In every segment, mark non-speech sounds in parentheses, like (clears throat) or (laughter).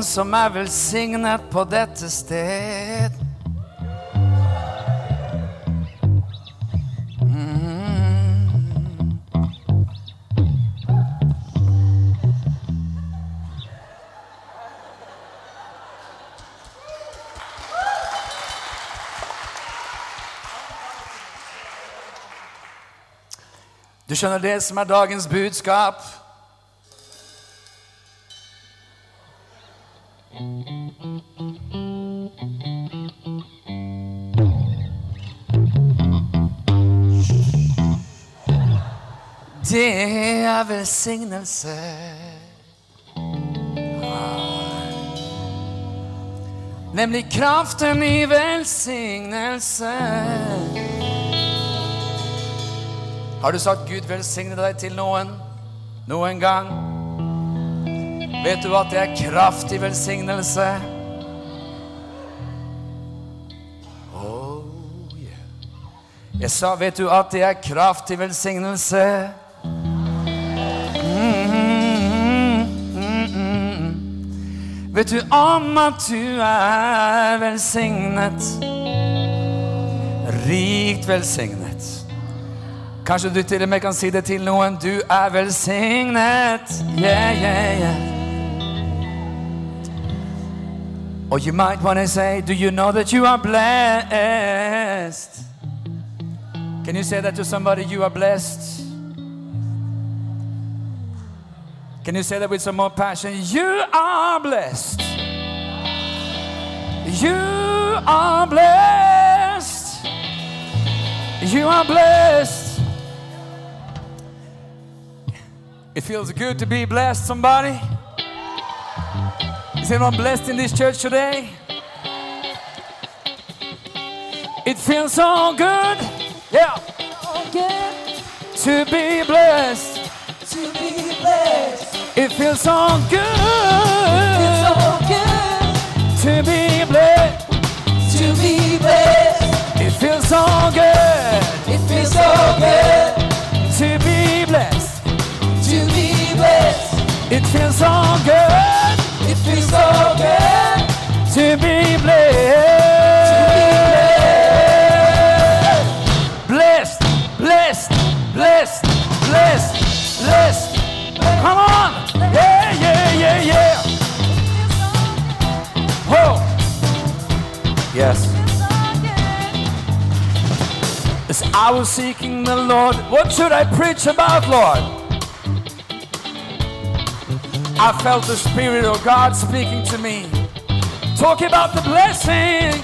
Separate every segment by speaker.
Speaker 1: Noen som er velsignet på dette sted? Mm. Du skjønner det som er dagens budskap? Er velsignelse. Nemlig kraften i velsignelse. Har du sagt Gud velsigne deg til noen? Noen gang? Vet du at det er kraft i velsignelse? Oh, yeah. Jeg sa, vet du at det er kraft i velsignelse? Vet du om at du er velsignet? Rikt velsignet. Kanskje du til og med kan si det til noen. Du er velsignet. Yeah, yeah, yeah. Or you might want to say, Do you know that you are blessed? Can you say that to somebody? You are blessed. Can you say that with some more passion? You are blessed. You are blessed. You are blessed. It feels good to be blessed, somebody. Is anyone blessed in this church today? It feels so good, yeah,
Speaker 2: Good
Speaker 1: to be blessed.
Speaker 2: to be blessed.
Speaker 1: It feels so good
Speaker 2: It's so good
Speaker 1: to be blessed.
Speaker 2: to be blessed.
Speaker 1: It feels so good
Speaker 2: It feels so good
Speaker 1: to be blessed.
Speaker 2: to be blessed.
Speaker 1: It feels so good
Speaker 2: It feels so good
Speaker 1: to be blessed. Yes. As I was seeking the Lord, what should I preach about, Lord? I felt the Spirit of God speaking to me. Talk about the blessing,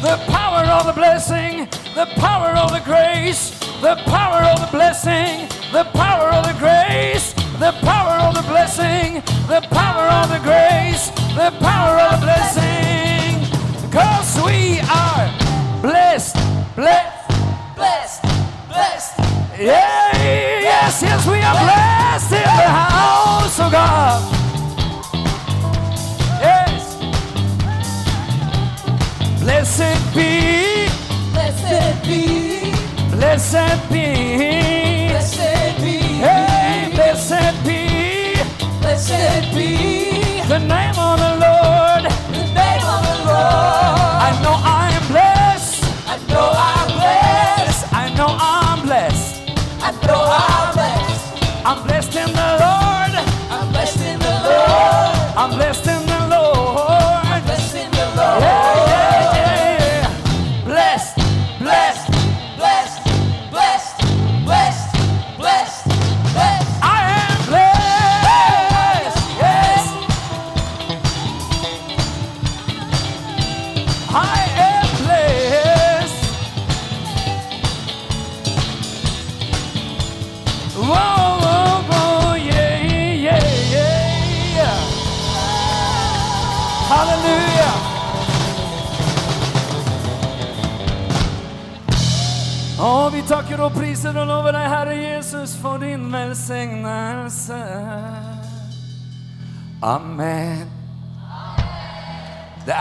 Speaker 1: the power of the blessing, the power of the grace, the power of the blessing, the power of the grace, the power of the blessing, the power of the grace, the power Blessed be,
Speaker 2: Blessed be,
Speaker 1: blessed be,
Speaker 2: blessed be,
Speaker 1: hey, blessed be
Speaker 2: blessed be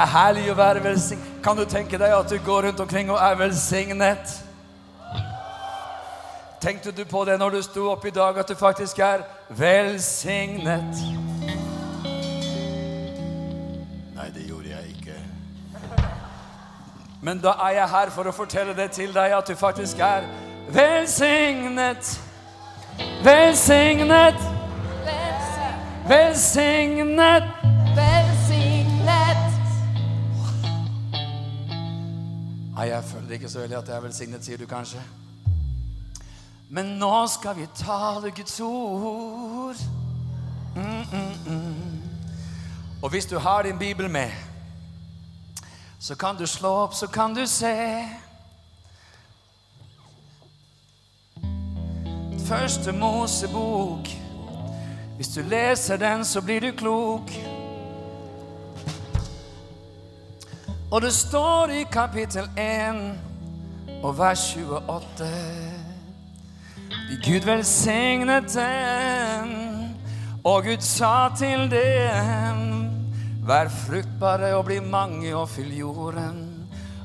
Speaker 1: er herlig å være velsignet. Kan du tenke deg at du går rundt omkring og er velsignet? Tenkte du på det når du sto opp i dag, at du faktisk er velsignet?
Speaker 3: Nei, det gjorde jeg ikke.
Speaker 1: Men da er jeg her for å fortelle det til deg, at du faktisk er velsignet. Velsignet,
Speaker 2: Velsignet.
Speaker 1: velsignet. Nei, jeg føler ikke så veldig at jeg er velsignet, sier du kanskje. Men nå skal vi tale Guds ord. Mm, mm, mm. Og hvis du har din bibel med, så kan du slå opp, så kan du se. Første Mosebok. Hvis du leser den, så blir du klok. Og det står i kapittel 1 og vers 28 De Gud velsignet dem, og Gud sa til dem Vær fruktbare og bli mange og fyll jorden,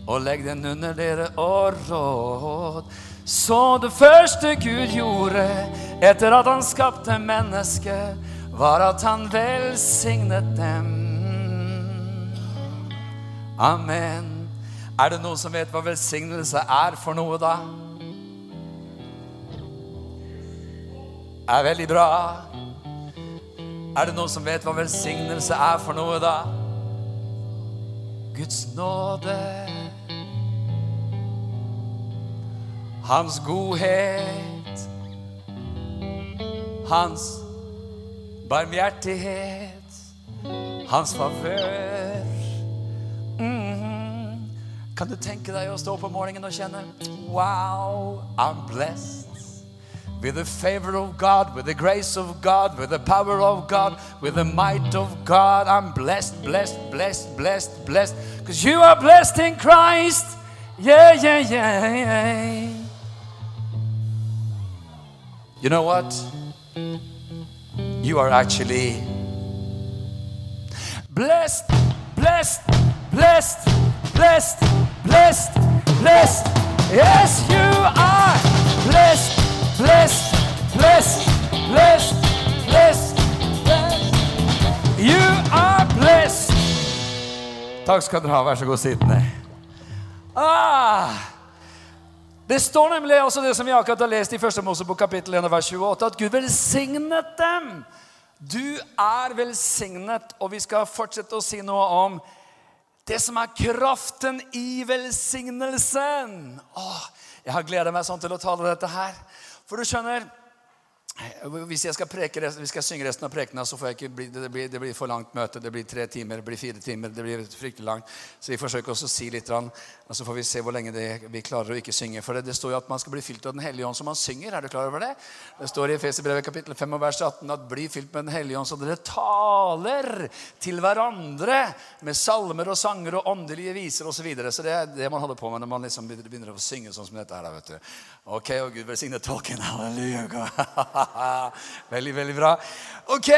Speaker 1: og legg den under dere og råd. Så det første Gud gjorde etter at han skapte mennesket, var at han velsignet dem. Amen. Er det noen som vet hva velsignelse er for noe, da? Er veldig bra. Er det noen som vet hva velsignelse er for noe, da? Guds nåde. Hans godhet. Hans barmhjertighet. Hans favør. Kan du tenke deg å stå opp om morgenen og kjenne Wow, I'm blessed. With the favor of God, with the grace of God, with the power of God, with the might of God. I'm blessed, blessed, blessed, blessed, blessed. Because you are blessed in Christ. Yeah, yeah, yeah, yeah. You know what? You are actually blessed, blessed, blessed, blessed, blessed, blessed. Yes, you are blessed, blessed, blessed, blessed, blessed, blessed. You are blessed. Takk skal dere ha. Vær så god, sitt ned. Ah. Det står nemlig også det som vi akkurat har lest i 1. Mosebok kapittel 1 vers 28, at Gud velsignet dem. Du er velsignet, og vi skal fortsette å si noe om det som er kraften i velsignelsen. Åh, jeg har gleda meg sånn til å tale dette her. For du skjønner, hvis jeg skal preke hvis jeg skal synge resten av prekena, så får jeg ikke bli, det, blir, det blir for langt møte. Det blir tre timer, det blir fire timer. Det blir fryktelig langt. Så vi forsøker også å si litt, og så får vi se hvor lenge det, vi klarer å ikke synge. For det, det står jo at man skal bli fylt av Den hellige ånd som man synger. Er du klar over det? Det står i Efeserbrevet kapittel 5 og vers 18 at bli fylt med Den hellige ånd så dere taler til hverandre med salmer og sanger og åndelige viser osv. Så, videre. så det er det man holder på med når man liksom begynner å synge sånn som dette her. vet du. Ok, og Gud velsigne tolken. Halleluja. (laughs) (laughs) veldig, veldig bra. Ok,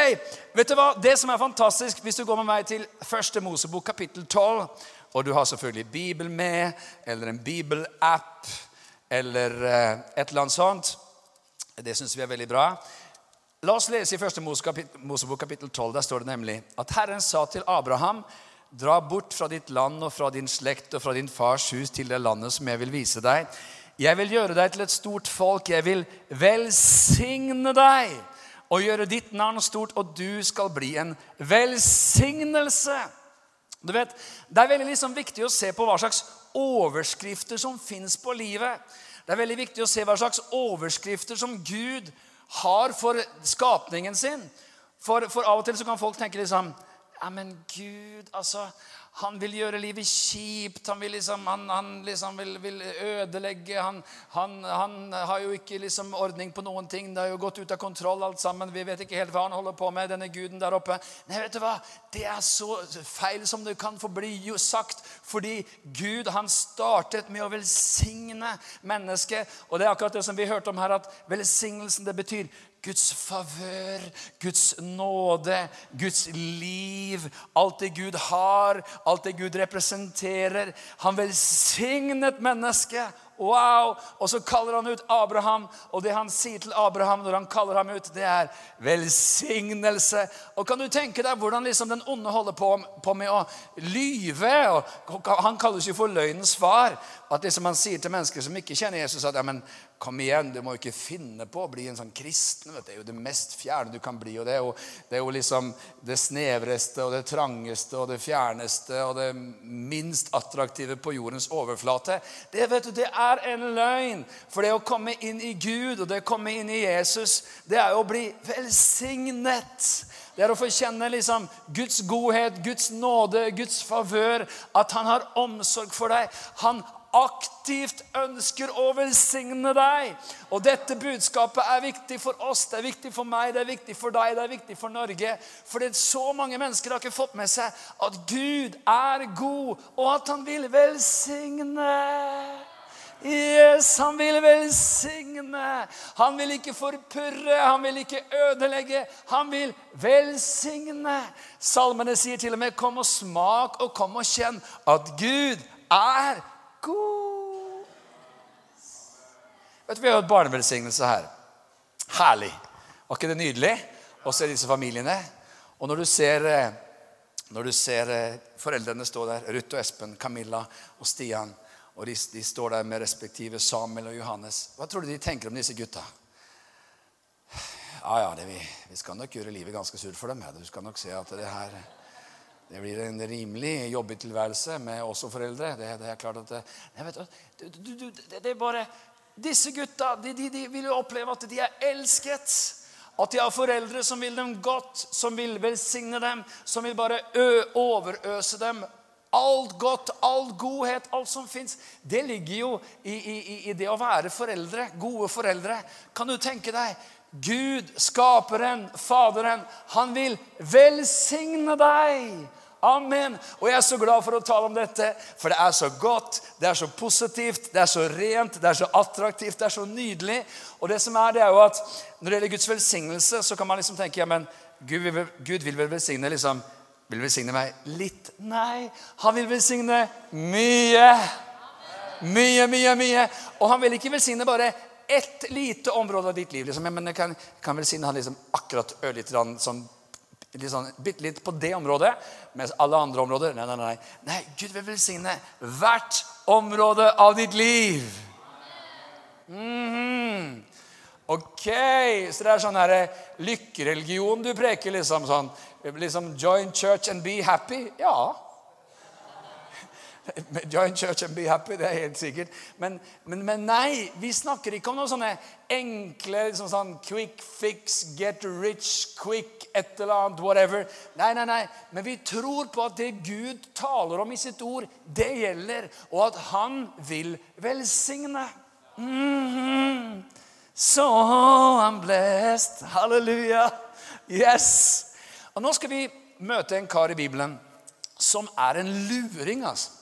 Speaker 1: vet du hva? Det som er fantastisk, hvis du går med meg til første Mosebok kapittel 12, og du har selvfølgelig Bibel med, eller en Bibel-app, eller eh, et eller annet sånt, det syns vi er veldig bra. La oss lese i første Mosebok kapittel 12. Der står det nemlig at Herren sa til Abraham Dra bort fra ditt land og fra din slekt og fra din fars hus til det landet som jeg vil vise deg. Jeg vil gjøre deg til et stort folk. Jeg vil velsigne deg og gjøre ditt navn stort, og du skal bli en velsignelse. Du vet, Det er veldig liksom viktig å se på hva slags overskrifter som fins på livet. Det er veldig viktig å se hva slags overskrifter som Gud har for skapningen sin. For, for av og til så kan folk tenke liksom Ja, men Gud, altså han vil gjøre livet kjipt. Han vil, liksom, han, han liksom vil, vil, ødelegge. Han, han, han, har jo ikke liksom ordning på noen ting. Det har jo gått ut av kontroll, alt sammen. Vi vet ikke helt hva han holder på med, denne guden der oppe. Nei, vet du hva? Det er så feil som det kan få bli sagt. Fordi Gud han startet med å velsigne mennesket. Og det er akkurat det som vi hørte om her, at velsignelsen det betyr Guds favør, Guds nåde, Guds liv, alt det Gud har, alt det Gud representerer. Han velsignet mennesket, Wow! Og så kaller han ut Abraham, og det han sier til Abraham når han kaller ham ut, det er velsignelse. Og kan du tenke deg hvordan liksom den onde holder på, med å lyve? Og han kalles jo for løgnens far. At det som han sier til mennesker som ikke kjenner Jesus, at ja, men Kom igjen, du må jo ikke finne på å bli en sånn kristen. Vet du. Det er jo det mest fjerne du kan bli. og Det er jo, det er jo liksom det snevreste og det trangeste og det fjerneste og det minst attraktive på jordens overflate. Det vet du, det er en løgn. For det å komme inn i Gud og det å komme inn i Jesus, det er jo å bli velsignet. Det er å få kjenne liksom Guds godhet, Guds nåde, Guds favør. At han har omsorg for deg. Han aktivt ønsker å velsigne deg. Og dette budskapet er viktig for oss, det er viktig for meg, det er viktig for deg, det er viktig for Norge. For det er så mange mennesker har ikke fått med seg at Gud er god, og at han vil velsigne. Yes, han vil velsigne. Han vil ikke forpurre, han vil ikke ødelegge. Han vil velsigne. Salmene sier til og med 'Kom og smak og kom og kjenn at Gud er god. Vet du, Vi har hatt barnevelsignelse her. Herlig. Var ikke det nydelig å se disse familiene? Og når du ser, eh, når du ser eh, foreldrene stå der, Ruth og Espen, Camilla og Stian, og de, de, står der med respektive Samuel og Johannes, hva tror du de tenker om disse gutta? Ja, ja, det, vi, vi, skal nok gjøre livet ganske surt for dem. Ja. Du skal nok se at det her det blir en rimelig jobbig tilværelse med oss og foreldre. Det, det, er klart at det, du, du, du, det, er bare Disse gutta de, de, de vil jo oppleve at de er elsket. At de har foreldre som vil dem godt, som vil velsigne dem, som vil bare ø, overøse dem. Alt godt, all godhet, alt som fins, det ligger jo i, i, i, det å være foreldre. Gode foreldre. Kan du tenke deg Gud, skaperen, Faderen, han vil velsigne deg. Amen. Og jeg er så glad for å tale om dette, for det er så godt, det er så positivt, det er så rent, det er så attraktivt, det er så nydelig. Og det som er, det er jo at når det gjelder Guds velsignelse, så kan man liksom tenke ja, men Gud vil, Gud vil vel velsigne liksom, vil velsigne meg litt? Nei, han vil velsigne mye. Mye, mye, mye. Og han vil ikke velsigne bare ett lite område av ditt liv. Liksom. Men jeg kan, kan velsigne han liksom akkurat ørlite sånn litt sånn, bitte litt på det området, mens alle andre områder Nei, nei, nei. nei Gud vil velsigne hvert område av ditt liv. Mm -hmm. Ok, så det er sånn her eh, lykkereligion du preker, liksom sånn liksom Join church and be happy. Ja. Join church and be happy, det er helt sikkert. Men, men, men nei, vi snakker ikke om noen sånne enkle liksom sånn quick fix, get rich quick, et eller annet, whatever. Nei, nei, nei. Men vi tror på at det Gud taler om i sitt ord, det gjelder, og at han vil velsigne. Mm -hmm. So I'm blessed. Halleluja. Yes. Og nå skal vi møte en kar i Bibelen som er en luring, altså.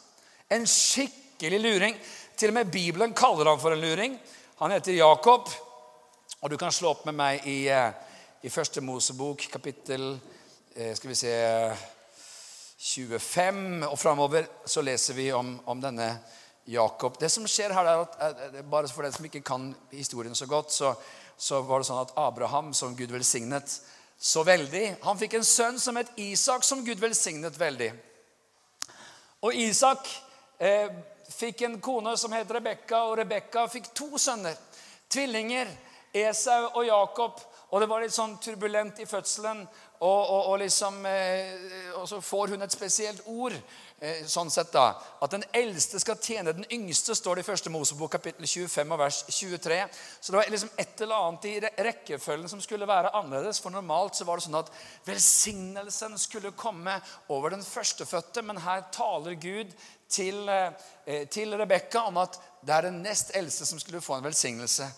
Speaker 1: En skikkelig luring. Til og med Bibelen kaller han for en luring. Han heter Jakob. Og du kan slå opp med meg i, eh, i første Mosebok, kapittel eh, skal vi se 25 og framover, så leser vi om, om, denne Jakob. Det som skjer her, er at bare for den som ikke kan historien så godt, så, så var det sånn at Abraham, som Gud velsignet så veldig Han fikk en sønn som het Isak, som Gud velsignet veldig. Og Isak eh, fikk en kone som het Rebekka, og Rebekka fikk to sønner. Tvillinger. Esau og Jakob. Og det var litt sånn turbulent i fødselen. Og, og, og, liksom, eh, og så får hun et spesielt ord. Eh, sånn sett da, At den eldste skal tjene den yngste, står det i første Mosebok kapittel 25 og vers 23. Så det var liksom et eller annet i rekkefølgen som skulle være annerledes. For normalt så var det sånn at velsignelsen skulle komme over den førstefødte. Men her taler Gud til, eh, til Rebekka om at det er den nest eldste som skulle få en velsignelse.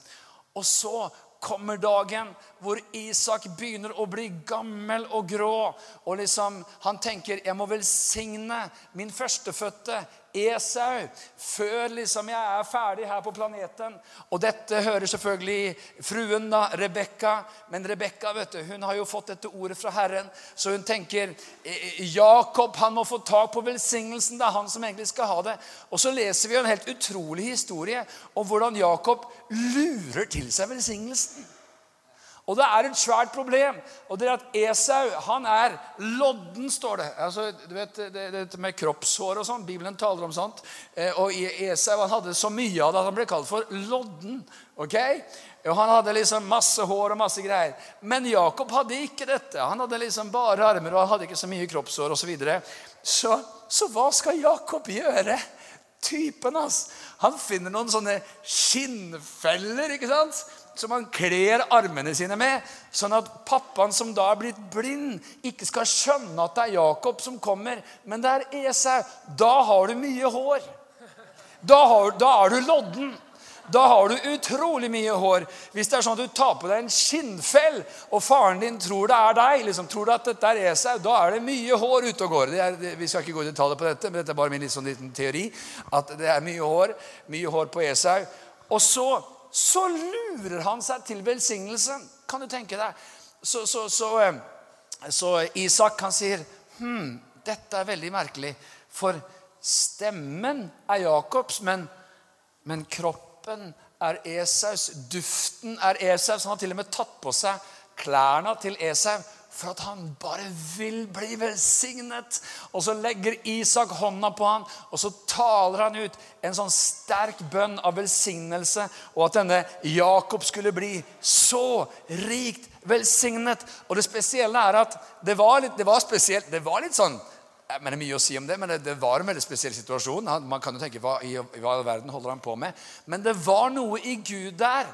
Speaker 1: Og så kommer dagen hvor Isak begynner å bli gammel og grå. Og liksom, Han tenker jeg må velsigne min førstefødte Esau, før liksom jeg er ferdig her på planeten Og dette hører selvfølgelig fruen, da, Rebekka. Men Rebekka vet du, hun har jo fått dette ordet fra Herren, så hun tenker eh, Jakob han må få tak på velsignelsen. Det er han som egentlig skal ha det. Og så leser vi en helt utrolig historie om hvordan Jakob lurer til seg velsignelsen. Og det er et svært problem. Og det er at Esau han er lodden, står det. Altså, du vet, det, med kroppshår og sånn. Bibelen taler om sånt. Eh, og Esau han hadde så mye av det at han ble kalt for lodden. ok? Og Han hadde liksom masse hår og masse greier. Men Jakob hadde ikke dette. Han hadde liksom bare armer og han hadde ikke så mye kroppshår osv. Så, videre. så Så hva skal Jakob gjøre? Typen hans. Han finner noen sånne skinnfeller. ikke sant? Som han kler armene sine med, sånn at pappaen som da er blitt blind, ikke skal skjønne at det er Jakob som kommer, men det er Esau. Da har du mye hår. Da, har, da er du lodden. Da har du utrolig mye hår. Hvis det er sånn at du tar på deg en skinnfell, og faren din tror det er deg, liksom, tror du at dette er Esau, da er det mye hår ute og går. Er, det, vi skal ikke gå i detaljer på dette, men dette er bare min litt sånn liten teori. At det er mye hår, mye hår på Esau. Og så så lurer han seg til velsignelsen. Kan du tenke deg? Så, så, så, eh, så Isak han sier hm, dette er veldig merkelig. For stemmen er Jakobs, men, men kroppen er Esaus. Duften er Esaus. Han har til og med tatt på seg klærne til Esau for at han bare vil bli velsignet. Og så legger Isak hånda på ham, og så taler han ut en sånn sterk bønn av velsignelse, og at denne Jakob skulle bli så rikt velsignet. Og det spesielle er at det var litt, det var spesielt, det var litt sånn men Det er mye å si om det, men det, det var en veldig spesiell situasjon. Man kan jo tenke hva i, hva i verden holder han på med? Men det var noe i Gud der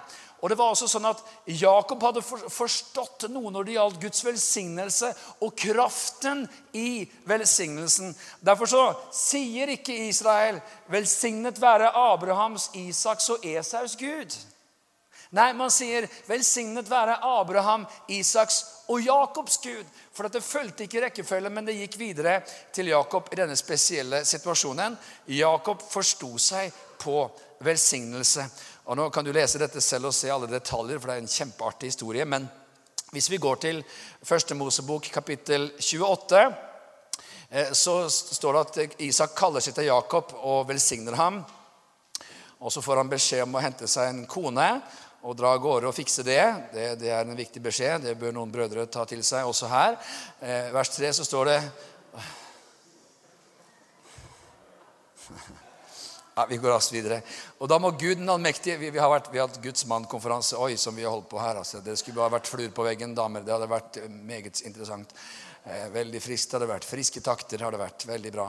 Speaker 1: og det var også sånn at Jakob hadde forstått noe når det gjaldt Guds velsignelse og kraften i velsignelsen. Derfor så sier ikke Israel 'velsignet være Abrahams, Isaks og Esaus Gud'. Nei, man sier 'velsignet være Abraham, Isaks og Jakobs Gud'. For det fulgte ikke rekkefølge, men det gikk videre til Jakob i denne spesielle situasjonen. Jakob forsto seg på velsignelse. Og Nå kan du lese dette selv og se alle detaljer, for det er en kjempeartig historie. Men hvis vi går til første Mosebok kapittel 28, eh, så står det at Isak kaller seg til Jakob og velsigner ham. Og så får han beskjed om å hente seg en kone og dra av gårde og fikse det. det. det. er en viktig beskjed. Det bør noen brødre ta til seg også her. Eh, vers 3 så står det (laughs) Ja, Vi går raskt videre. Og da må Gud den allmektige Vi, vi har, vært, vi har hatt Guds mann-konferanse oi, som vi har holdt på her. altså. Det skulle bare vært fluer på veggen, damer. Det hadde vært eh, meget interessant. Eh, veldig friskt hadde det vært. Friske takter har det vært. Veldig bra.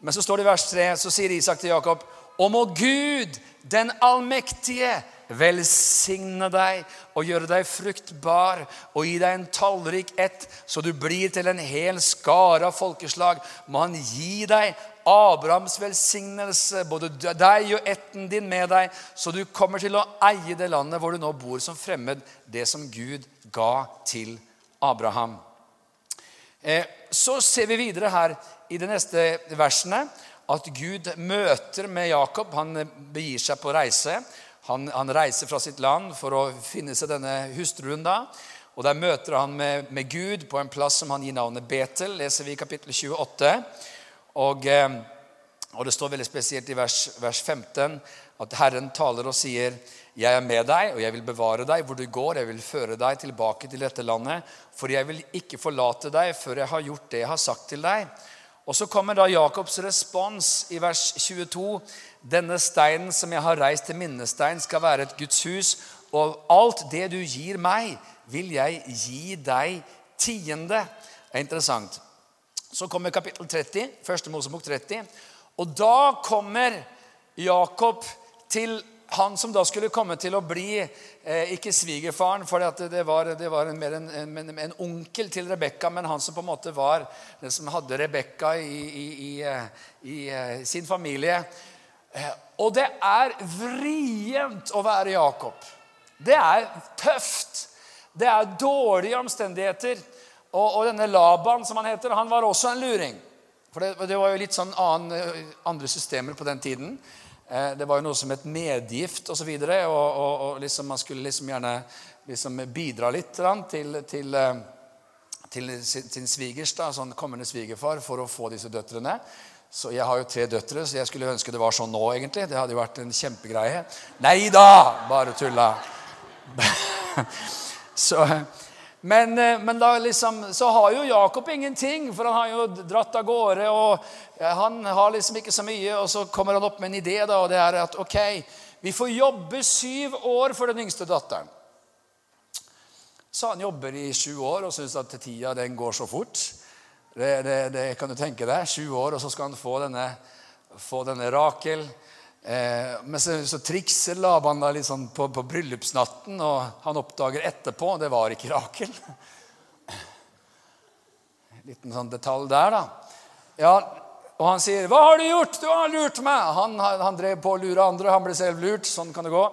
Speaker 1: Men så står det i vers 3, så sier Isak til Jakob og må Gud, den allmektige, velsigne deg og gjøre deg fruktbar og gi deg en tallrik ett, så du blir til en hel skare av folkeslag. Må han gi deg Abrahams velsignelse, både deg og etten din med deg, så du kommer til å eie det landet hvor du nå bor som fremmed, det som Gud ga til Abraham. Eh, så ser vi videre her i de neste versene at Gud møter med Jakob. Han begir seg på reise. Han, han, reiser fra sitt land for å finne seg denne hustruen. da. Og Der møter han med, med Gud på en plass som han gir navnet Betel, leser vi i kapittel 28. Og, eh, og, det står veldig spesielt i vers, vers 15 at Herren taler og sier jeg er med deg, og jeg vil bevare deg hvor du går. Jeg vil føre deg tilbake til dette landet, for jeg vil ikke forlate deg før jeg har gjort det jeg har sagt til deg. Og Så kommer da Jakobs respons i vers 22. Denne steinen som jeg har reist til minnestein, skal være et Guds hus, og alt det du gir meg, vil jeg gi deg tiende. Det er interessant. Så kommer kapittel 30, første Mosebok 30. Og da kommer Jakob til han som da skulle komme til å bli eh, ikke svigerfaren, for det var, det var en, mer en, en, en, onkel til Rebekka, men han som på en måte var den som hadde Rebekka i, i, i, i, eh, sin familie. Eh, og det er vrient å være Jakob. Det er tøft. Det er dårlige omstendigheter. Og, og, denne Laban, som han heter, han var også en luring. For det, det var jo litt sånn annen, eh, andre systemer på den tiden. Eh, Det var jo noe som het medgift osv. Og, og, og, og liksom man skulle liksom gjerne liksom bidra litt til, til, eh, til sin, sin svigers, da, sånn kommende svigerfar, for å få disse døtrene. Så Jeg har jo tre døtre, så jeg skulle ønske det var sånn nå. egentlig. Det hadde jo vært en kjempegreie. Nei da! Bare tulla. (laughs) så, men, eh, men da liksom, så har jo Jakob ingenting, for han har jo dratt av gårde. og Han har liksom ikke så mye, og så kommer han opp med en idé, da, og det er at ok, vi får jobbe syv år for den yngste datteren. Så han jobber i sju år og syns at tida den går så fort. Det, det, det kan du tenke deg. Sju år, og så skal han få denne, få denne Rakel. Eh, men så, så trikser Laban da sånn på, på bryllupsnatten, og han oppdager etterpå det var ikke Rakel. En (laughs) liten sånn detalj der, da. Ja, og han sier, 'Hva har du gjort? Du har lurt meg!' Han, han drev på å lure andre, han ble selv lurt. Sånn kan det gå.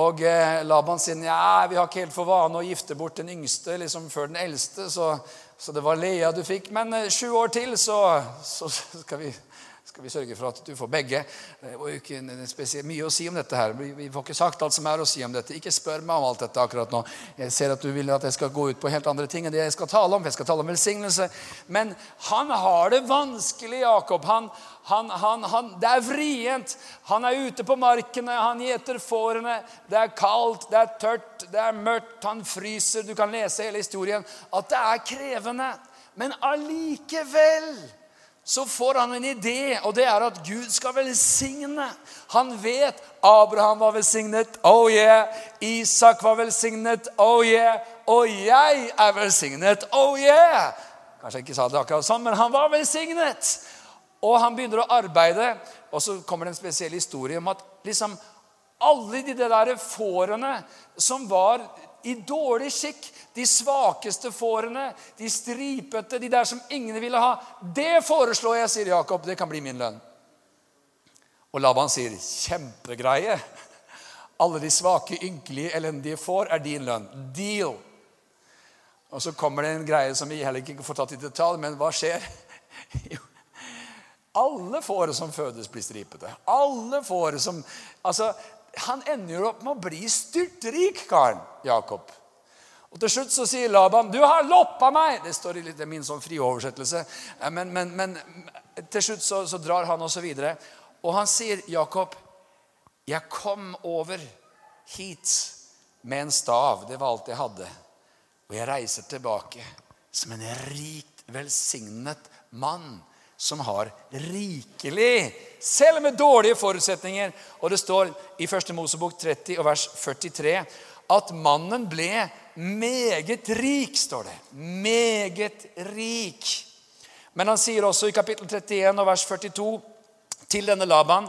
Speaker 1: Og eh, Laban sier ja, vi har ikke helt for vane å gifte bort den yngste liksom før den eldste, så, så det var Lea du fikk. Men eh, sju år til, så, så skal, vi, skal, vi, sørge for at du får begge. Det var jo ikke mye å si om dette her. Vi, får ikke sagt alt som er å si om dette. Ikke spør meg om alt dette akkurat nå. Jeg ser at du vil at jeg skal gå ut på helt andre ting enn det jeg skal tale om. Jeg skal tale om velsignelse. Men han har det vanskelig, Jakob. Han, han, han, han, det er vrient. Han er ute på markene, han gjeter fårene. Det er kaldt, det er tørt, det er mørkt, han fryser. Du kan lese hele historien. At det er krevende. Men allikevel så får han en idé, og det er at Gud skal velsigne. Han vet Abraham var velsignet. Oh yeah. Isak var velsignet. Oh yeah. Og jeg er velsignet. Oh yeah. Kanskje jeg ikke sa det akkurat sånn, men han var velsignet. Og han begynner å arbeide, og så kommer det en spesiell historie om at liksom alle de der fårene som var i dårlig skikk, de svakeste fårene, de stripete, de der som ingen ville ha, det foreslår jeg, sier Jakob. Det kan bli min lønn. Og Laban sier, 'Kjempegreie'. Alle de svake, ynkelige, elendige får er din lønn. Deal. Og så kommer det en greie som vi heller ikke får tatt i detalj, men hva skjer? Jo, alle fåre som fødes, blir stripete. Alle fåre som Altså, Han ender jo opp med å bli styrtrik, karen Jakob. Og Til slutt så sier Laban, 'Du har loppa meg.' Det står i litt, min sånn frioversettelse. Men, men, men til slutt så, så drar han også videre. Og han sier, 'Jakob, jeg kom over hit med en stav. Det var alt jeg hadde.' Og jeg reiser tilbake som en rikt velsignet mann som har rikelig, selv med dårlige forutsetninger. Og det står i 1. Mosebok 30 og vers 43 at mannen ble meget rik, står det. Meget rik. Men han sier også i kapittel 31 og vers 42 til denne Laban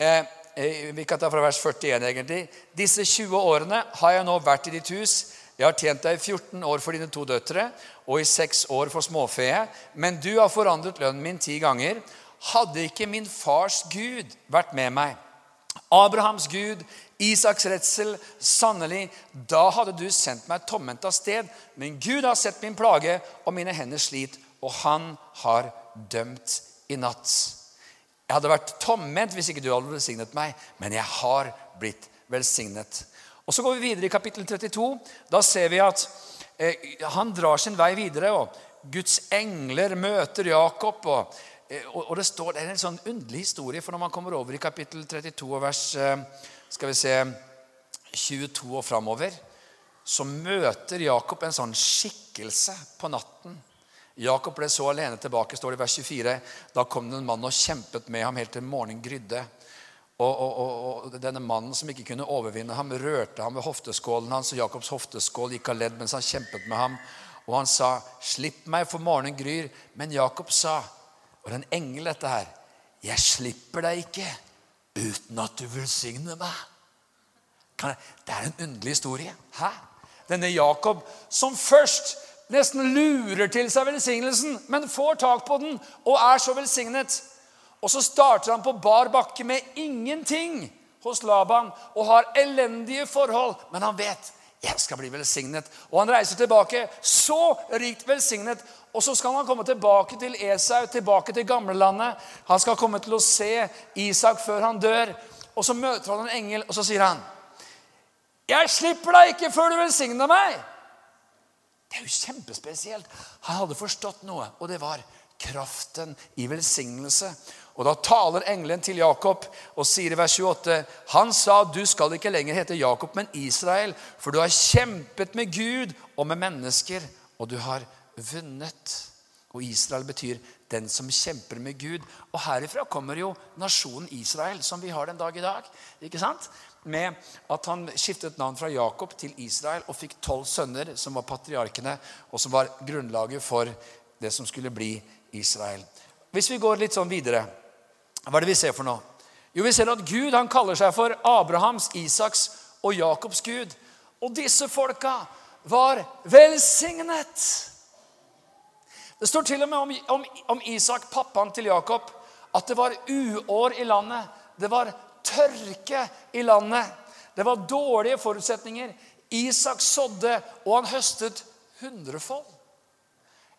Speaker 1: eh, eh, Vi kan ta fra vers 41, egentlig. Disse 20 årene har jeg nå vært i ditt hus. Jeg har tjent deg i 14 år for dine to døtre og i seks år for småfeet. Men du har forandret lønnen min ti ganger. Hadde ikke min fars Gud vært med meg, Abrahams Gud, Isaks redsel, sannelig, da hadde du sendt meg tomhendt av sted. Men Gud har sett min plage og mine hender slit, og han har dømt i natt. Jeg hadde vært tomhendt hvis ikke du hadde velsignet meg, men jeg har blitt velsignet. Og Så går vi videre i kapittel 32. Da ser vi at eh, han drar sin vei videre. og Guds engler møter Jakob. Og, eh, og, det, står, det er en sånn underlig historie, for når man kommer over i kapittel 32 og vers eh, skal vi se, 22 og framover, så møter Jakob en sånn skikkelse på natten. Jakob ble så alene tilbake, står det i vers 24. Da kom det en mann og kjempet med ham helt til morgenen grydde. Og, og, og, denne mannen som ikke kunne overvinne ham, rørte ham ved hofteskålen hans. og Jakobs hofteskål gikk av ledd mens han kjempet med ham. Og han sa, 'Slipp meg, for morgenen gryr.' Men Jakob sa, og det er en engel, dette her, 'Jeg slipper deg ikke uten at du velsigner meg.' Det er en underlig historie. Hæ? Denne Jakob som først nesten lurer til seg velsignelsen, men får tak på den og er så velsignet. Og så starter han på bar bakke med ingenting hos Laban og har elendige forhold. Men han vet Jeg skal bli velsignet. Og han reiser tilbake, så rikt velsignet. Og så skal han komme tilbake til Esau, tilbake til gamlelandet. Han skal komme til å se Isak før han dør. Og så møter han en engel, og så sier han, 'Jeg slipper deg ikke før du velsigner meg.' Det er jo kjempespesielt. Han hadde forstått noe, og det var kraften i velsignelse. Og Da taler engelen til Jakob og sier i vers 28.: Han sa, du skal ikke lenger hete Jakob, men Israel, for du har kjempet med Gud og med mennesker, og du har vunnet. Og Israel betyr den som kjemper med Gud. Og herifra kommer jo nasjonen Israel, som vi har den dag i dag. ikke sant? Med at han skiftet navn fra Jakob til Israel og fikk tolv sønner, som var patriarkene, og som var grunnlaget for det som skulle bli Israel. Hvis vi går litt sånn videre, hva er det vi ser for noe? Jo, vi ser at Gud han kaller seg for Abrahams, Isaks og Jakobs Gud. Og disse folka var velsignet. Det står til og med om, om, om Isak, pappaen til Jakob, at det var uår i landet. Det var tørke i landet. Det var dårlige forutsetninger. Isak sådde, og han høstet hundrefold.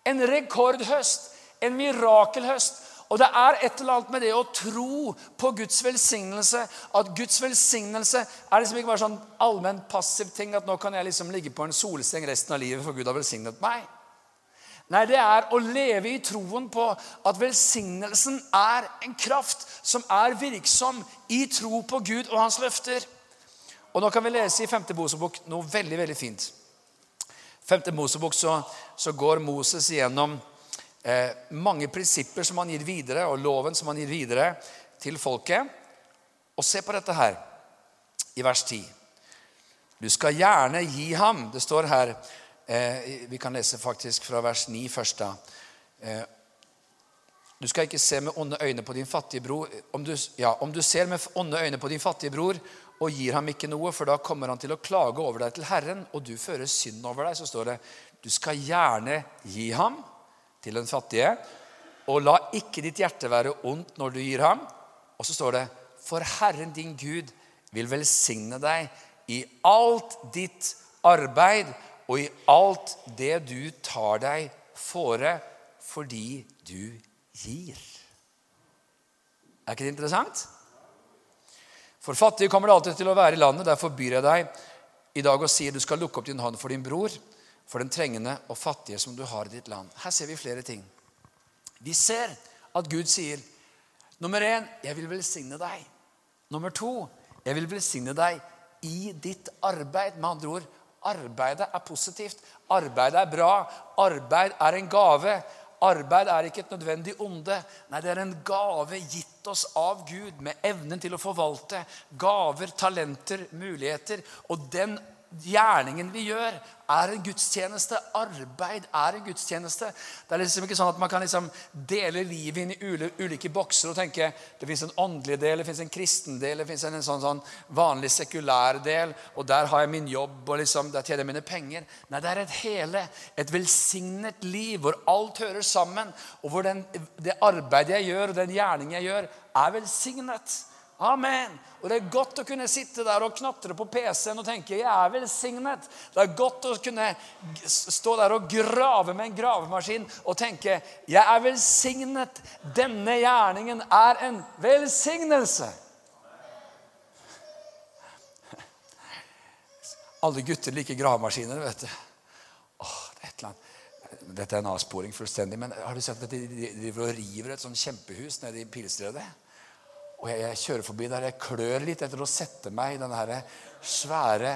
Speaker 1: En rekordhøst, en mirakelhøst. Og det er et eller annet med det å tro på Guds velsignelse. At Guds velsignelse er liksom ikke bare sånn allmenn passiv ting. At nå kan jeg liksom ligge på en solseng resten av livet, for Gud har velsignet meg. Nei, det er å leve i troen på at velsignelsen er en kraft som er virksom i tro på Gud og hans løfter. Og nå kan vi lese i 5. Mosebok noe veldig, veldig fint. 5. Mosebok så, så går Moses igjennom eh, mange prinsipper som han gir videre, og loven som han gir videre til folket. Og se på dette her i vers 10. Du skal gjerne gi ham Det står her Eh, vi kan lese faktisk fra vers 9 først. da. Eh, du skal ikke se med onde øyne på din fattige bror. Om du, ja, om du ser med onde øyne på din fattige bror og gir ham ikke noe, for da kommer han til å klage over deg til Herren, og du fører synd over deg, så står det du skal gjerne gi ham til den fattige, og la ikke ditt hjerte være ondt når du gir ham. Og så står det for Herren din Gud vil velsigne deg i alt ditt arbeid og i alt det du tar deg fore fordi du gir. Er ikke det interessant? For fattige kommer det alltid til å være i landet. Derfor byr jeg deg i dag og sier du skal lukke opp din hånd for din bror, for den trengende og fattige som du har i ditt land. Her ser vi flere ting. Vi ser at Gud sier nummer én jeg vil velsigne deg. Nummer to jeg vil velsigne deg i ditt arbeid. Med andre ord Arbeidet er positivt. Arbeidet er bra. Arbeid er en gave. Arbeid er ikke et nødvendig onde. Nei, det er en gave gitt oss av Gud med evnen til å forvalte gaver, talenter, muligheter. Og den gjerningen vi gjør, er en gudstjeneste. Arbeid er en gudstjeneste. Det er liksom ikke sånn at man kan liksom dele livet inn i ulike bokser og tenke det fins en åndelig del, det fins en kristen del, det fins en sånn, sånn, vanlig sekulær del, og der har jeg min jobb, og liksom, der tjener jeg mine penger. Nei, det er et hele, et velsignet liv hvor alt hører sammen, og hvor den, det arbeidet jeg gjør, og den gjerning jeg gjør, er velsignet. Amen. Og Det er godt å kunne sitte der og knatre på PC-en og tenke jeg er velsignet. Det er godt å kunne stå der og grave med en gravemaskin og tenke jeg er velsignet. Denne gjerningen er en velsignelse. Alle gutter liker gravemaskiner, vet du. Åh, det er et eller annet. Dette er en avsporing fullstendig, men har du sett at de driver og river et sånt kjempehus nede i Pilestredet? Og jeg, jeg, kjører forbi der. Jeg klør litt etter å sette meg i denne svære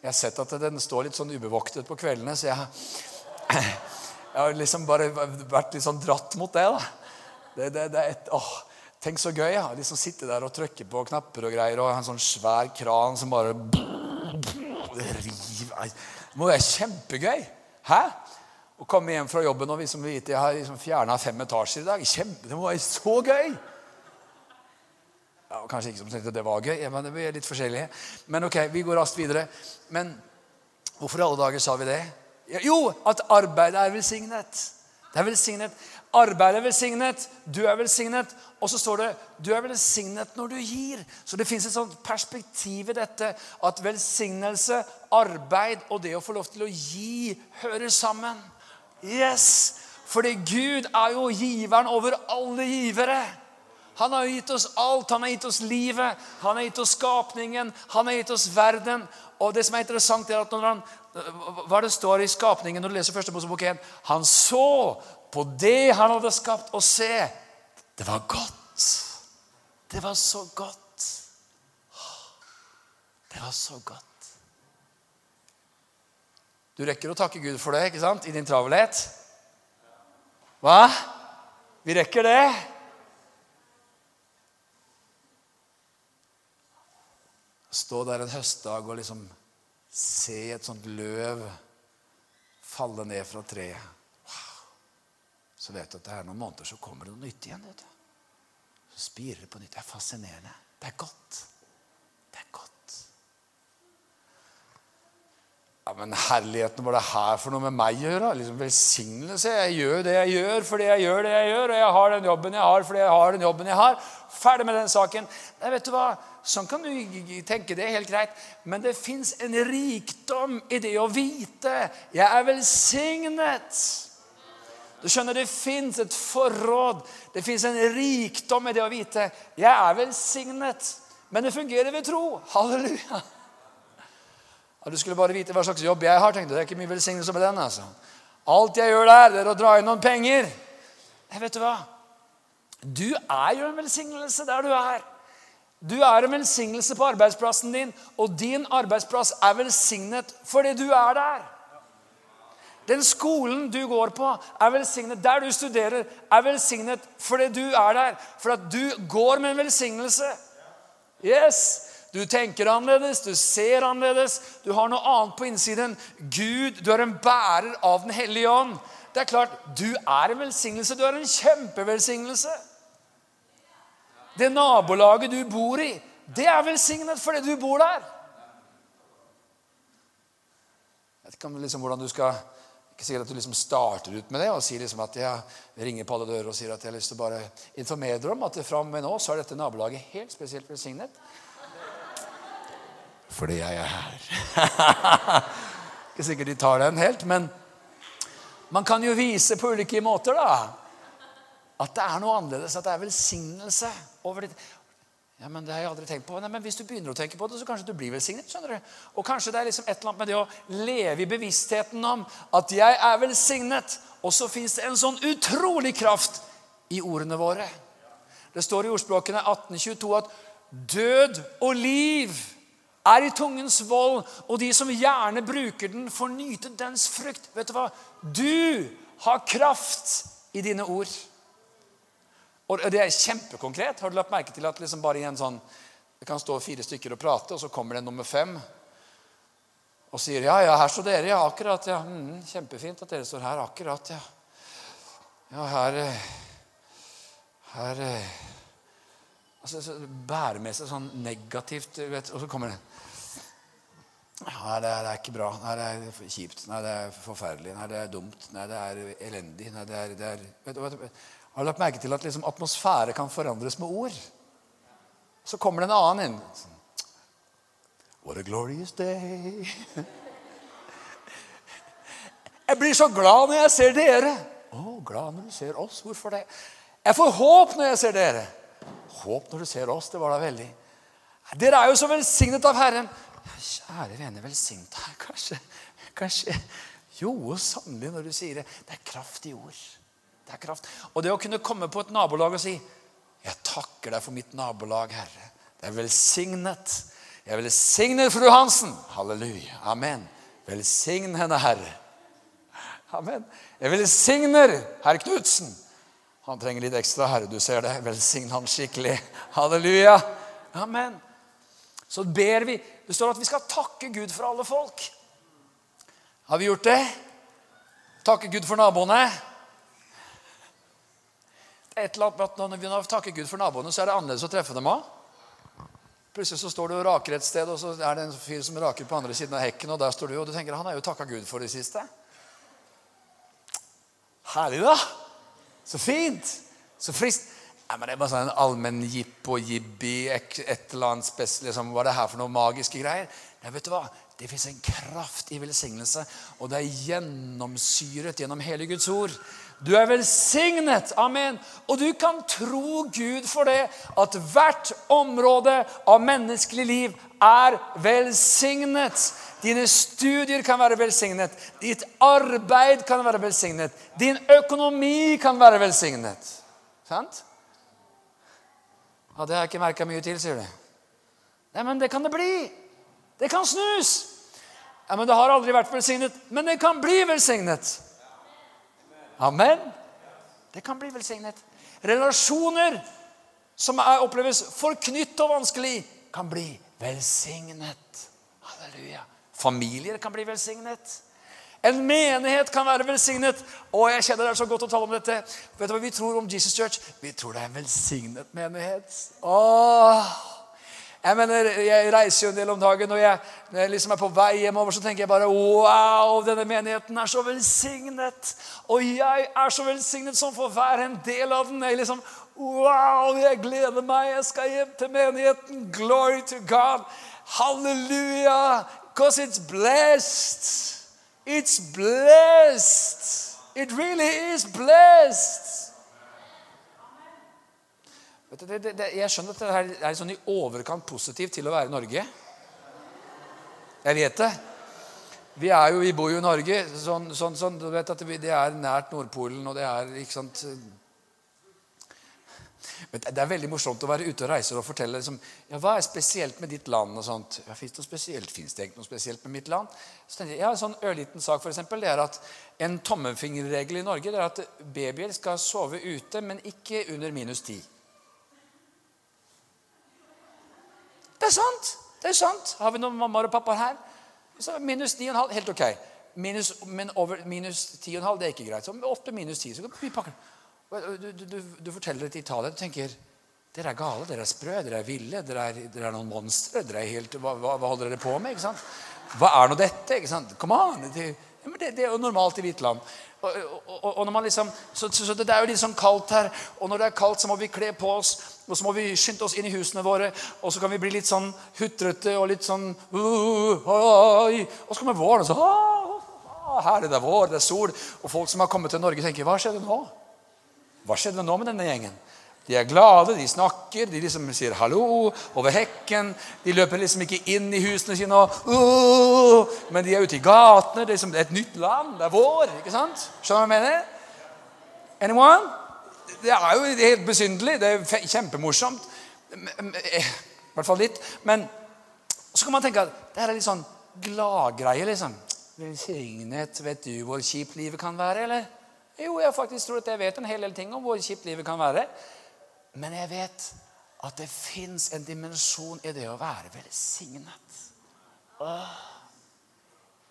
Speaker 1: Jeg har sett at den står litt sånn ubevoktet på kveldene, så jeg, jeg har liksom bare vært litt sånn dratt mot det. da. Det, det, det er et, åh, Tenk så gøy. Ja. Liksom sitte der og trykke på knapper og greier, og en sånn svær kran som bare river Det må være kjempegøy. Hæ? Å komme hjem fra jobben og vi som vet, jeg har liksom fjerna fem etasjer i dag. Kjempe, det må være så gøy! Ja, kanskje ikke som tenkte det var gøy, men det er litt forskjellige. Men ok, vi går raskt videre. Men hvorfor i alle dager sa vi det? Jo, at arbeidet er velsignet. Det er velsignet. Arbeidet er velsignet. Du er velsignet. Og så står det du er velsignet når du gir. Så det fins et sånt perspektiv i dette at velsignelse, arbeid og det å få lov til å gi hører sammen. Yes! Fordi Gud er jo giveren over alle givere. Han har gitt oss alt. Han har gitt oss livet, han har gitt oss skapningen, han har gitt oss verden. Og det som er interessant er at når han, Hva det står i skapningen når du leser første Mosebok 1? Han så på det han hadde skapt, og se Det var godt. Det var så godt. Det var så godt. Du rekker å takke Gud for det ikke sant? i din travelhet. Hva? Vi rekker det. Stå der en høstdag og liksom se et sånt løv falle ned fra treet. Så vet du at det er noen måneder så kommer det noe nytt igjen. vet du. Så spirer det på nytt. Det er fascinerende. Det er godt. Det er godt. Ja, Men herligheten, var det her for noe med meg å gjøre? Liksom Velsignelse. Jeg gjør det jeg gjør fordi jeg gjør det jeg gjør, og jeg har den jobben jeg har fordi jeg har den jobben jeg har. Ferdig med den saken. Nei, vet du hva? Sånn kan du tenke, det er helt greit. Men det fins en rikdom i det å vite jeg er velsignet. Du skjønner, Det fins et forråd, det fins en rikdom i det å vite jeg er velsignet. Men det fungerer ved tro. Halleluja. Ja, du skulle bare vite hva slags jobb jeg har. tenkte Det er ikke mye velsignelse med den. altså. Alt jeg gjør der, det er å dra inn noen penger. Jeg vet du hva? Du er jo en velsignelse der du er. Du er en velsignelse på arbeidsplassen din, og din arbeidsplass er velsignet fordi du er der. Den skolen du går på, er velsignet. Der du studerer, er velsignet fordi du er der. For at du går med en velsignelse. Yes! Du tenker annerledes, du ser annerledes, du har noe annet på innsiden. Gud, du er en bærer av Den hellige ånd. Det er klart, Du er en velsignelse. Du er en kjempevelsignelse. Det nabolaget du bor i, det er velsignet fordi du bor der. Jeg vet ikke om liksom hvordan du skal ikke sikkert at du liksom starter ut med det og sier liksom at jeg ringer på alle dører og sier at jeg har lyst til å bare informere dere om at fra og med nå så er dette nabolaget helt spesielt velsignet. Fordi jeg er her. (laughs) ikke sikkert de tar den helt, men man kan jo vise på ulike måter da, at det er noe annerledes, at det er velsignelse over ditt ja, men det har jeg aldri tenkt på. Nei, men Hvis du begynner å tenke på det, så kanskje du blir velsignet. skjønner du? Og kanskje det er liksom et eller annet med det å leve i bevisstheten om at jeg er velsignet. Og så fins det en sånn utrolig kraft i ordene våre. Det står i ordspråkene 1822 at død og liv er i tungens vold, og de som gjerne bruker den, får nyte dens frukt. Vet du hva? Du har kraft i dine ord. Og Det er kjempekonkret. Har du lagt merke til at liksom bare i en sånn, det kan stå fire stykker og prate, og så kommer det nummer fem og sier ja, ja, her står dere. Ja, akkurat. ja, mm, Kjempefint at dere står her. Akkurat, ja. Ja, her Her altså, så Bærer med seg sånn negativt vet, Og så kommer det Nei, det er, det er, ikke bra. Nei, det er kjipt. Nei, det er forferdelig. Nei, det er dumt. Nei, det er elendig. Nei, det er, det er vet, vet, Har du lagt merke til at liksom, atmosfære kan forandres med ord? Så kommer det en annen inn. What a glorious day. (laughs) Jeg blir så glad når jeg ser dere. Å, oh, glad når du ser oss. Hvorfor det? Jeg får håp når jeg ser dere. Håp når du ser oss. Det var da veldig. Dere er jo så velsignet av Herren. Kjære vene, velsign deg. Kanskje, kanskje Jo, sannelig, når du sier det. Det er kraft i ord. Det er kraft. Og det å kunne komme på et nabolag og si 'Jeg takker deg for mitt nabolag, Herre'. Det er velsignet. Jeg velsigner fru Hansen. Halleluja. Amen. Velsign henne, Herre. Amen. Jeg velsigner herr Knutsen. Han trenger litt ekstra, Herre. Du ser det. Velsign han skikkelig. Halleluja. Amen. Så ber vi det står at vi skal takke Gud for alle folk. Har vi gjort det? Takke Gud for naboene? Et eller annet med at Når vi takker Gud for naboene, så er det annerledes å treffe dem òg. Plutselig så står du og raker et sted, og så er det en fyr som raker på andre siden av hekken. Og der står du, og du tenker han er jo takka Gud for det siste. Herlig, da. Så fint. Så friskt. Nei, men Det er bare sånn en allmenn jippo jibbi, et eller annet spes, liksom, Hva er det her for noen magiske greier? Nei, vet du hva? Det fins en kraft i velsignelse, og det er gjennomsyret gjennom hele Guds ord. Du er velsignet. Amen. Og du kan tro Gud for det, at hvert område av menneskelig liv er velsignet. Dine studier kan være velsignet. Ditt arbeid kan være velsignet. Din økonomi kan være velsignet. Sant? Ja, Det har jeg ikke merka mye til, sier du. Nei, men det kan det bli. Det kan snus. Ja, men Det har aldri vært velsignet. Men det kan bli velsignet. Amen. Det kan bli velsignet. Relasjoner som er, oppleves forknytt og vanskelig, kan bli velsignet. Halleluja. Familier kan bli velsignet. En menighet kan være velsignet. Og jeg kjenner det er så godt å tale om dette. Vet du hva vi tror om Jesus Church? Vi tror det er en velsignet menighet. Åh. Jeg mener, jeg reiser jo en del om dagen, og jeg, når jeg liksom er på vei hjemover, så tenker jeg bare Wow, denne menigheten er så velsignet. Og jeg er så velsignet som får være en del av den. Jeg liksom, Wow, jeg gleder meg. Jeg skal hjem til menigheten. Glory to God. Halleluja. Because it's blessed. It's blessed. It really is blessed. Vet du, det, det, det, jeg skjønner at det her er sånn i overkant positivt til å være Norge. Jeg vet det. Vi, er jo, vi bor jo i Norge. Sånn, sånn, sånn, du vet at vi, Det er nært Nordpolen, og det er ikke sant Men Det er veldig morsomt å være ute og reise og fortelle liksom, ja, hva er spesielt med ditt land. og sånt. Ja, Fins det spesielt? Fins det noe spesielt med mitt land? Så jeg, ja, En sånn ørliten sak for eksempel, det er at en tommelfingerregel i Norge det er at babyer skal sove ute, men ikke under minus 10. Det er sant! det er sant. Har vi noen mammaer og pappaer her? Så minus 9,5, helt ok. Minus, men over minus 10,5 det er ikke greit. Så opp minus 10, så vi pakke. Du, du, du, du forteller det til Italia. Du tenker dere er gale, dere er sprø, dere er ville, dere er, dere er noen monstre. dere er helt, hva, hva, holder dere på med? ikke sant? Hva er nå dette? ikke sant? Come on! Det, det, det er jo normalt i Hvitland. Og, og, og, når man liksom, så, så, det er jo litt sånn kaldt her. Og når det er kaldt, så må vi kle på oss. Og så må vi skynde oss inn i husene våre. Og så kan vi bli litt sånn hutrete og litt sånn uh, oi. Og så kommer våren, og så ah, Herlig, det er vår, det er sol. Og folk som har kommet til Norge, tenker Hva skjedde nå? Hva skjedde nå med denne gjengen? De er glade, de snakker, de liksom sier 'hallo' over hekken. De løper liksom ikke inn i husene sine, og, uh, men de er ute i gatene. Det er, liksom, et nytt land. Det er vår. ikke sant? Skjønner du hva jeg mener? Anyone? Det er jo helt besynderlig. Det er kjempemorsomt. I hvert fall litt. Men så kan man tenke at det her er litt sånn gladgreie, liksom. Velsignet. Vet du hvor kjipt livet kan være, eller? Jo, jeg faktisk tror at jeg vet en hel del ting om hvor kjipt livet kan være. Men jeg vet at det fins en dimensjon i det å være velsignet. Åh.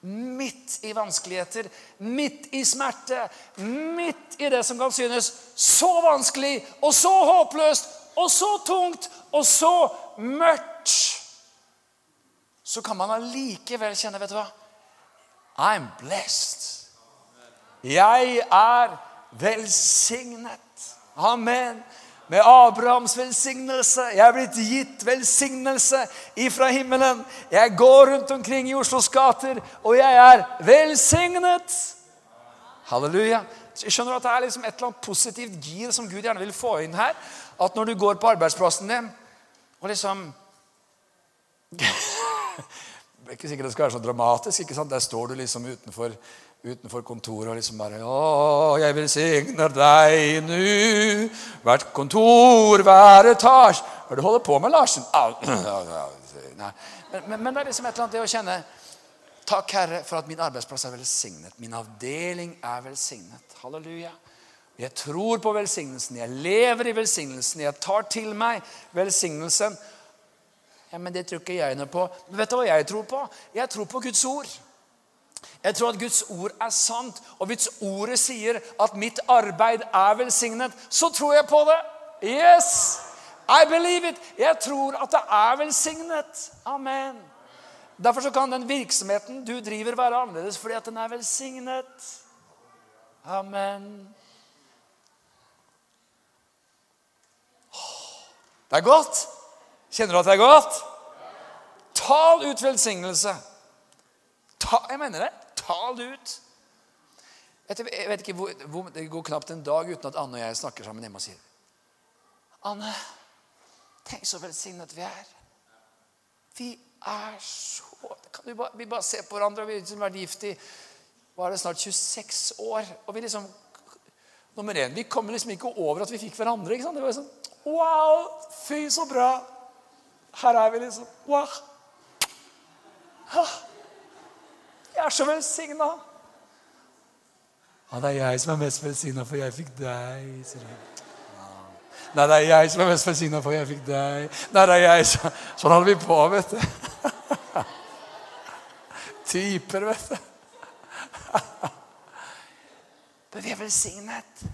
Speaker 1: Midt i vanskeligheter, midt i smerte, midt i det som kan synes så vanskelig og så håpløst og så tungt og så mørkt, så kan man allikevel kjenne Vet du hva? I'm blessed. Jeg er velsignet. Amen med Abrahams velsignelse. Jeg er blitt gitt velsignelse ifra himmelen. Jeg går rundt omkring i Oslos gater, og jeg er velsignet. Halleluja. Jeg skjønner at Det er liksom et eller annet positivt gir som Gud gjerne vil få inn her. At når du går på arbeidsplassen din og liksom (laughs) Det er ikke sikkert det skal være så dramatisk. ikke sant? Der står du liksom utenfor utenfor kontoret og liksom bare Å, jeg velsigner deg nu, hvert kontor, hver etasje Hva er det du holder på med, Larsen? (clears throat) Men, men, men, det er liksom et eller annet det å kjenne Takk, Herre, for at min arbeidsplass er velsignet. Min avdeling er velsignet. Halleluja. Jeg tror på velsignelsen. Jeg lever i velsignelsen. Jeg tar til meg velsignelsen. Ja, Men det tror ikke jeg noe på. Men vet du hva jeg tror på? Jeg tror på Guds ord. Jeg tror at Guds ord er sant, og hvis ordet sier at mitt arbeid er velsignet, så tror jeg på det. Yes! I believe it. Jeg tror at det er velsignet. Amen. Derfor så kan den virksomheten du driver, være annerledes fordi at den er velsignet. Amen. Det er godt. Kjenner du at det er godt? Tal ut velsignelse. Ta, jeg mener det. Tal det ut. Jeg vet ikke Det går knapt en dag uten at Anne og jeg snakker sammen hjemme og sier Anne, tenk så velsignet vi er. Vi er så bare, vi bare ser på hverandre. og Vi har liksom vært gift i var det snart 26 år. Og vi liksom Nummer én, vi kommer liksom ikke over at vi fikk hverandre. ikke sant? Det var sånn Wow! Fy, så bra! Her er vi liksom. Wow! Ah, Jeg er så velsigna. Ja, det er jeg som er mest velsigna, for jeg fikk deg, sier han. Nei, det er jeg som er mest velsigna, for jeg fikk deg. Nei, det er jeg som Sånn holder vi på, vet du. (laughs) Typer, vet du. (laughs) Men vi er velsignet.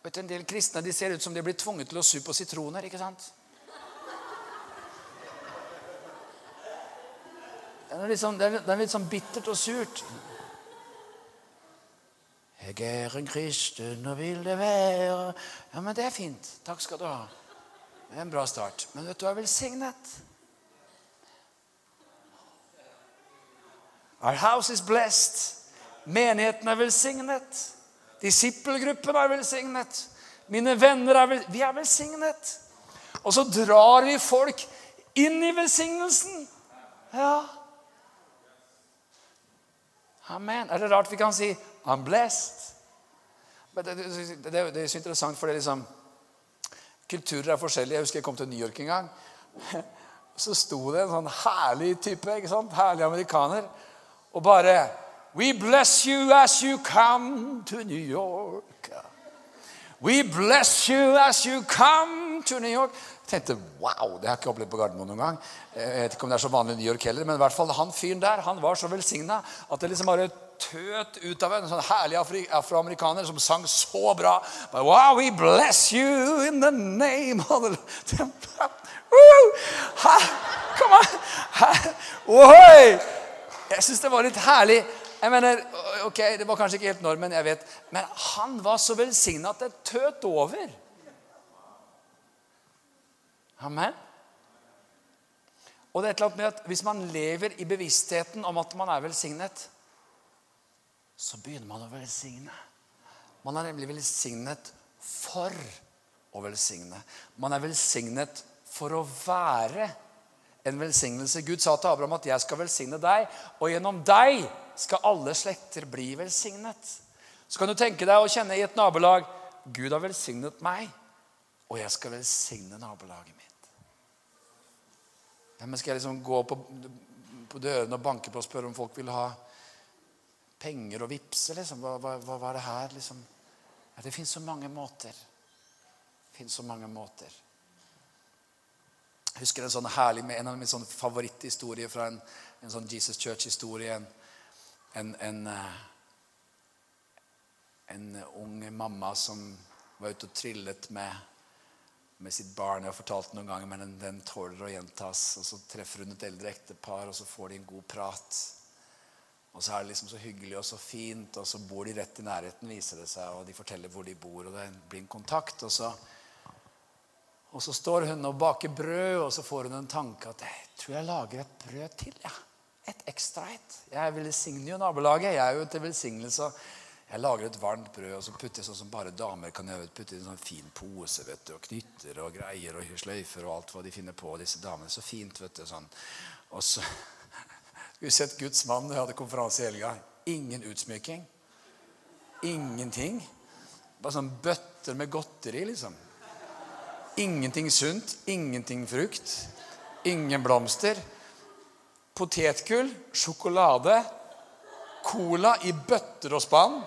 Speaker 1: Vet du, En del kristne de ser ut som de blir tvunget til å su på sitroner. ikke sant? Det er litt sånn, det er, litt sånn bittert og surt. Jeg er en kristen og vil det være Ja, men det er fint. Takk skal du ha. Det er en bra start. Men vet du er velsignet. Our house is blessed. Menigheten er velsignet. Disippelgruppen er velsignet. Mine venner er velsignet. Vi er velsignet. Og så drar vi folk inn i velsignelsen. Ja. Amen. Er det rart vi kan si 'I'm blessed'? Det, det, det, det er så interessant, for det liksom Kulturer er forskjellige. Jeg husker jeg kom til New York en gang. (laughs) Så sto det en sånn herlig type, ikke sant? herlig amerikaner, og bare We bless you as you come to New York. We bless you as you come to New York. Jeg tenkte wow, det har jeg ikke opplevd på Gardermoen noen gang. Jeg vet ikke om det er så vanlig i New York heller, men i hvert fall han fyren der han var så velsigna at det liksom bare tøt ut av en sånn herlig afroamerikaner som sang så bra. But, wow, we bless you in the name of the (laughs) Come on! Ohoi! Jeg syns det var litt herlig. Jeg mener, ok, Det var kanskje ikke helt normen, jeg vet. Men han var så velsigna at det tøt over. Amen. Og det er et eller annet med at Hvis man lever i bevisstheten om at man er velsignet, så begynner man å velsigne. Man er nemlig velsignet for å velsigne. Man er velsignet for å være en velsignelse. Gud sa til Abraham at 'jeg skal velsigne deg', og gjennom deg skal alle slekter bli velsignet. Så kan du tenke deg å kjenne i et nabolag 'Gud har velsignet meg, og jeg skal velsigne nabolaget mitt'. Ja, men skal jeg liksom gå på, på dørene og banke på og spørre om folk vil ha penger og vippse? Liksom? Hva, hva, hva, er det her? Liksom? Ja, det fins så mange måter. Det finnes så mange måter. Jeg husker en sånn herlig, en av mine favoritthistorier fra en, en sånn Jesus Church-historie. En, en, en, eh, en ung mamma som var ute og trillet med, med sitt barn. Jeg har fortalt det noen ganger, men den, den tåler å gjentas. Og så treffer hun et eldre ektepar, og så får de en god prat. Og så er det liksom så hyggelig og så fint, og så bor de rett i nærheten, viser det seg. Og de forteller hvor de bor, og det blir en kontakt. Og så, og så står hun og baker brød, og så får hun en tanke at jeg tror jeg lager et brød til. ja. Et ekstra et. Jeg velsigner jo nabolaget. Jeg er jo til velsignelse. Jeg lager et varmt brød, og så putter jeg sånn som bare damer kan gjøre. Putter i en sånn fin pose vet du, og knytter og greier og sløyfer og alt hva de finner på, disse damene. Så fint, vet du. sånn. Og så (laughs) har sett Guds mann da jeg hadde konferanse i helga. Ingen utsmykking. Ingenting. Bare sånn bøtter med godteri, liksom. Ingenting sunt, ingenting frukt, ingen blomster. Potetgull, sjokolade, cola i bøtter og spann.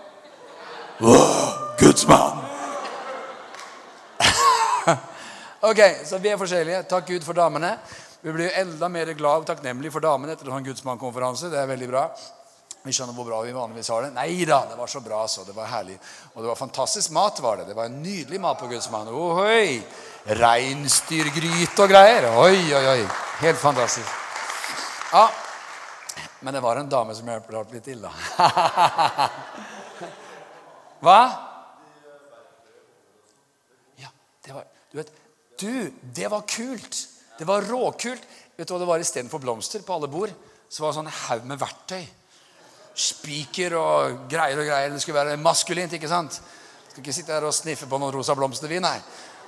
Speaker 1: Åh, Guds mann! (laughs) ok, så vi er forskjellige. Takk Gud for damene. Vi blir jo enda mer glad og takknemlige for damene etter en sånn Guds mann-konferanse. Det er veldig bra. Vi skjønner hvor bra vi vanligvis har det. Nei da, det var så bra. så, Det var herlig. Og det var fantastisk mat. var Det Det var en nydelig mat på Guds mann. Ohoi! Reinsdyrgryte og greier. Oi, oi, oi. Helt fantastisk. Ja, Men det var en dame som hjalp litt til, da. (laughs) Hva? Ja, det var Du vet, du, det var kult. Det var råkult. Vet du hva det var istedenfor blomster på alle bord? Så var det sånn haug med verktøy. Spiker og greier og greier. Det skulle være maskulint, ikke sant? Skal ikke sitte her og sniffe på noen rosa blomster, vi, nei.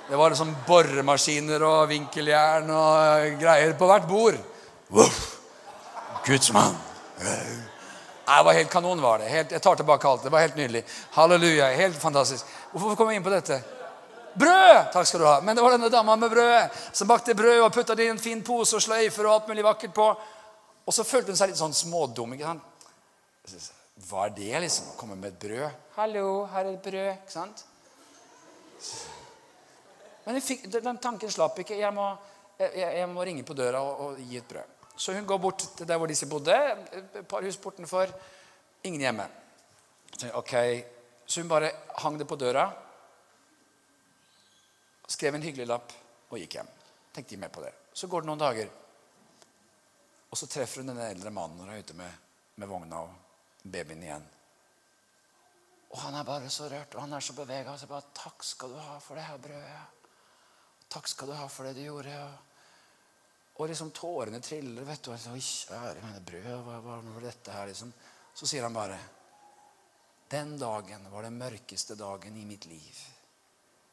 Speaker 1: Det var liksom boremaskiner og vinkeljern og greier på hvert bord. Voff! Gudsmann. Nei, det var helt kanon, var det. Helt, jeg tar tilbake alt. Det var helt nydelig. Halleluja. Helt fantastisk. Hvorfor kom jeg inn på dette? Brød! Takk skal du ha. Men det var denne dama med brød som bakte brød og putta det i en fin pose og sløyfer og alt mulig vakkert på. Og så følte hun seg litt sånn smådum. ikke sant? Hva er det, liksom? Å komme med et brød? Hallo, her er et brød. Ikke sant? Men fikk, den tanken slapp ikke. Jeg må, jeg, jeg må ringe på døra og, og, gi et brød. Så hun går bort til der hvor disse bodde. Et par hus bortenfor. Ingen hjemme. Så, okay. så hun bare hang det på døra. Skrev en hyggelig lapp og gikk hjem. Tenkte de med på det. Så går det noen dager. Og så treffer hun denne eldre mannen når hun er ute med, med vogna og babyen igjen. Og han er bare så rørt, og han er så bevega. Så bare 'Takk skal du ha for det her brødet.' 'Takk skal du ha for det du gjorde.' Og, liksom tårene triller. vet du, og 'Kjære mine brød, hva var dette her?' liksom. Så sier han bare 'Den dagen var den mørkeste dagen i mitt liv.'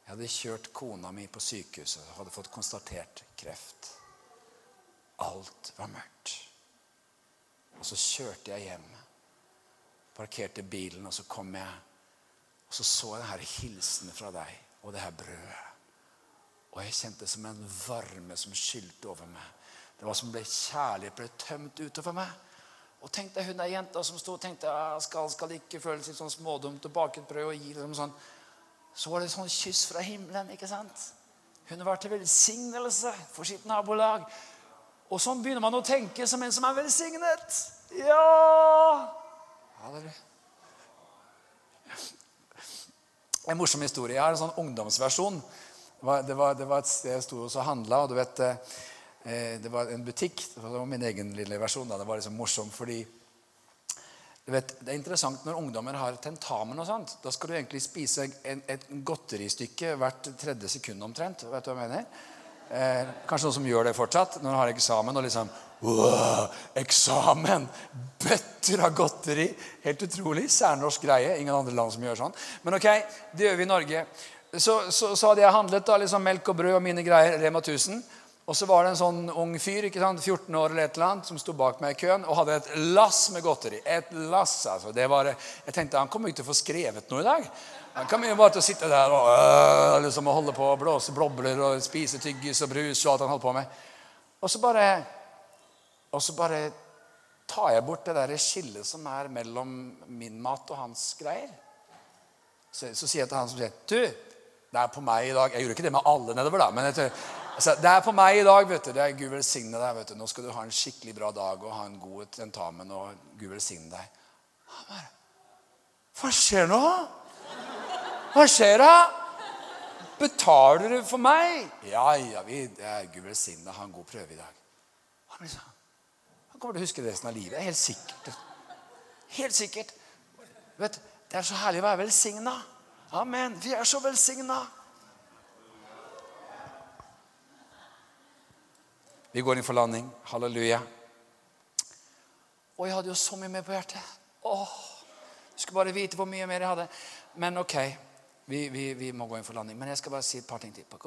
Speaker 1: Jeg hadde kjørt kona mi på sykehuset og hadde fått konstatert kreft. Alt var mørkt. Og så kjørte jeg hjem, parkerte bilen, og så kom jeg. Og så så jeg denne hilsenen fra deg og det her brødet. Og jeg kjente som en varme som skylte over meg. Det var som ble kjærlighet ble tømt utover meg. Og tenkte hun der jenta som sto og tenkte skal, skal ikke føle seg sånn smådumt og bake et brød og gi liksom sånn så var det et sånn kyss fra himmelen. ikke sant? Hun var til velsignelse for sitt nabolag. Og sånn begynner man å tenke som en som er velsignet. Ja. En morsom historie. Jeg har en sånn ungdomsversjon. Det var, det var, det var et sted jeg sto og handla, og du vet eh, Det var en butikk. Det var min egen lille versjon. Da. Det var liksom morsomt fordi du vet, Det er interessant når ungdommer har tentamen. og sånt. Da skal du egentlig spise en, et godteristykke hvert tredje sekund omtrent. Vet du hva jeg mener? Eh, kanskje noen som gjør det fortsatt når du har eksamen. og liksom, wow, Eksamen! Bøtter av godteri! Helt utrolig. Særnorsk greie. Ingen andre land som gjør sånn. Men ok, det gjør vi i Norge. Så, så, så hadde jeg handlet da, liksom melk og brød og mine greier. Rema 1000. Og så var det en sånn ung fyr ikke sant, 14 år eller et eller annet, som sto bak meg i køen og hadde et lass med godteri. Et lass, altså. Det var, jeg tenkte han kommer ikke til å få skrevet noe i dag. Han kommer jo bare til å sitte der og, øh, liksom, og holde på og blåse blobler og spise tyggis og brus og alt han holdt på med. Og så bare, og så bare tar jeg bort det der skillet som er mellom min mat og hans greier. Så, så sier jeg til han som sier Du, det er på meg i dag. Jeg gjorde ikke det med alle nedover, da. men jeg Altså, det er på meg i dag. vet du. Det er Gud velsigne deg. vet du. Nå skal du ha en skikkelig bra dag og ha en god tentamen. og Gud velsigne deg. Bare, Hva skjer nå? Hva skjer da? Betaler du for meg? Ja, ja, vi, det er Gud velsigne deg. Ha en god prøve i dag. Han, liksom, han kommer til å huske det resten av livet. Helt sikkert. Helt sikkert. Vet, det er så herlig å være velsigna. Amen. Vi er så velsigna. Vi går inn for landing. Halleluja. Og jeg hadde jo så mye mer på hjertet. Åh, Du skulle bare vite hvor mye mer jeg hadde. Men ok, vi, vi, vi må gå inn for landing. Men jeg skal bare si et par ting til. Takk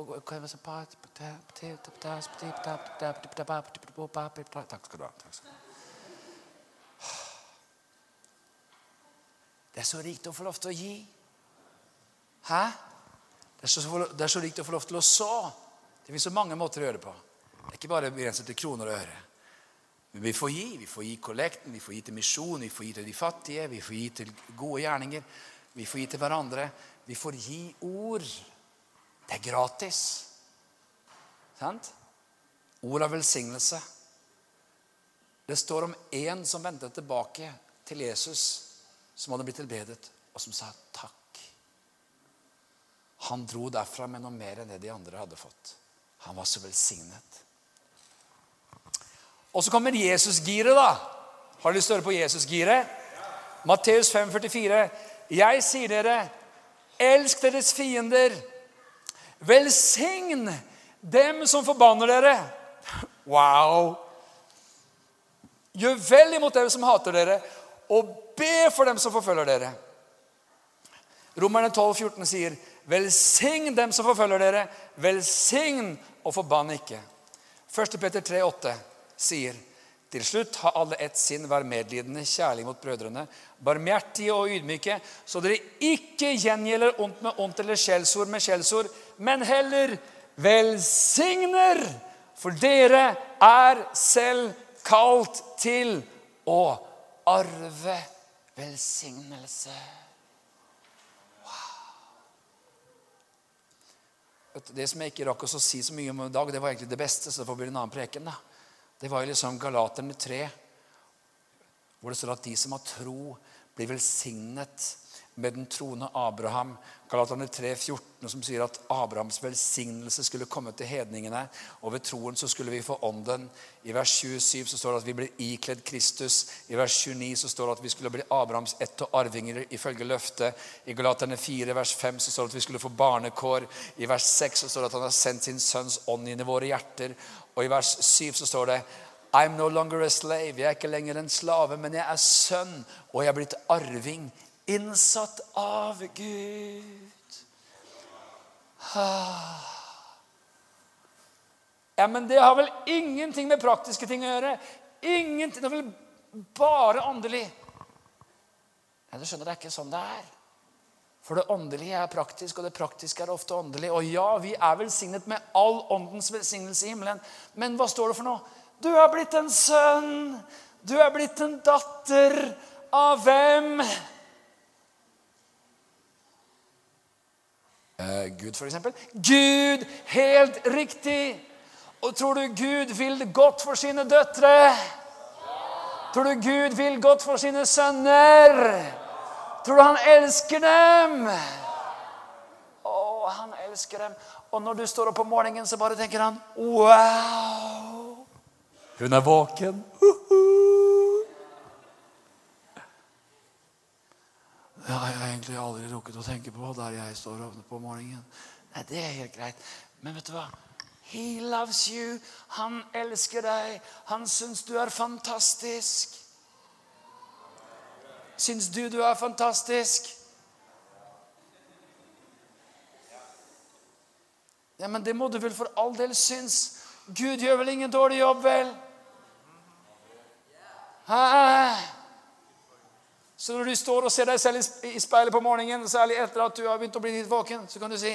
Speaker 1: skal du ha. Det er så rikt å få lov til å gi. Hæ? Det er, så, det er så rikt å få lov til å så. Det finnes så mange måter å gjøre det på. Det er ikke bare begrenset til kroner og øre. Men vi får gi. Vi får gi kollekten, vi får gi til misjon, vi får gi til de fattige, vi får gi til gode gjerninger. Vi får gi til hverandre. Vi får gi ord. Det er gratis. Sant? Ord av velsignelse. Det står om en som vendte tilbake til Jesus, som hadde blitt tilbedet, og som sa takk. Han dro derfra med noe mer enn det de andre hadde fått. Han var så velsignet. Og så kommer Jesusgiret, da. Har du lyst til å høre på Jesusgiret? Matteus 5,44. Jeg sier dere, Elsk deres fiender. Velsign dem som forbanner dere. Wow! Gjør vel imot dem som hater dere, og be for dem som forfølger dere. Romerne 12, 14 sier, 'Velsign dem som forfølger dere. Velsign og forbann ikke.' 1. Peter 3, 8 sier, 'Til slutt ha alle ett sinn, vær medlidende, kjærlig mot brødrene.' 'Barmhjertige og ydmyke, så dere ikke gjengjelder ondt med ondt eller skjellsord med skjellsord, men heller velsigner.' For dere er selv kalt til å arve velsignelse. Wow. Det som jeg ikke rakk å si så mye om i dag, det var egentlig det beste. så det får bli en annen preken da. Det var jo liksom Galaterne 3, hvor det står at de som har tro, blir velsignet med den troende Abraham. Galaterne 3, 14, som sier at Abrahams velsignelse skulle komme til hedningene. Og ved troen så skulle vi få ånden. I vers 27 så står det at vi blir ikledd Kristus. I vers 29 så står det at vi skulle bli Abrahams ett og arvinger ifølge løftet. I Galaterne 4, vers 5 så står det at vi skulle få barnekår. I vers 6 så står det at han har sendt sin sønns ånd inn i våre hjerter. Og i vers 7 så står det I'm no longer a slave. Jeg er ikke lenger en slave, men jeg er sønn, og jeg er blitt arving innsatt av Gud. Ja, men det har vel ingenting med praktiske ting å gjøre? Ingenting, Det er vel bare åndelig? Ja, du skjønner, det er ikke sånn det er. For det åndelige er praktisk, og det praktiske er ofte åndelig. Og ja, vi er velsignet med all åndens velsignelse i himmelen. Men hva står det for noe? Du er blitt en sønn. Du er blitt en datter. Av hvem? Eh, Gud, eksempel. Gud, helt riktig. Og tror du Gud vil det godt for sine døtre? Tror du Gud vil godt for sine sønner? Tror du han elsker dem? Å, han elsker dem. Og når du står opp om morgenen, så bare tenker han Wow! Hun er våken. Det har jeg egentlig aldri rukket å tenke på der jeg står opp på morgenen. Nei, det er helt greit. Men vet du hva? He loves you. Han elsker deg. Han syns du er fantastisk. Syns du du er fantastisk? Ja, Men det må du vel for all del synes. Gud gjør vel ingen dårlig jobb, vel? Hæ? Så når du står og ser deg selv i speilet på morgenen, særlig etter at du har begynt å bli litt våken, så kan du si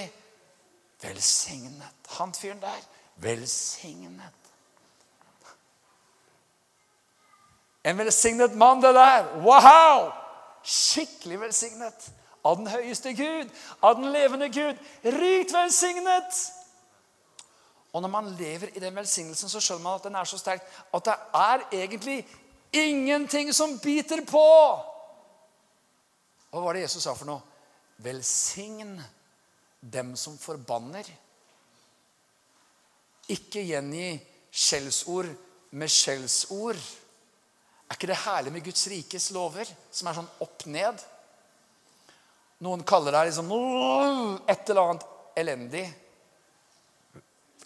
Speaker 1: Velsignet. Han fyren der. Velsignet. En velsignet mann, det der. Wow! Skikkelig velsignet. Av den høyeste Gud, av den levende Gud. Rikt velsignet. Og når man lever i den velsignelsen, så skjønner man at den er så sterk at det er egentlig ingenting som biter på. Hva var det Jesus sa for noe? Velsign dem som forbanner. Ikke gjengi skjellsord med skjellsord. Er ikke det herlig med Guds rikes lover, som er sånn opp ned? Noen kaller deg liksom et eller annet elendig.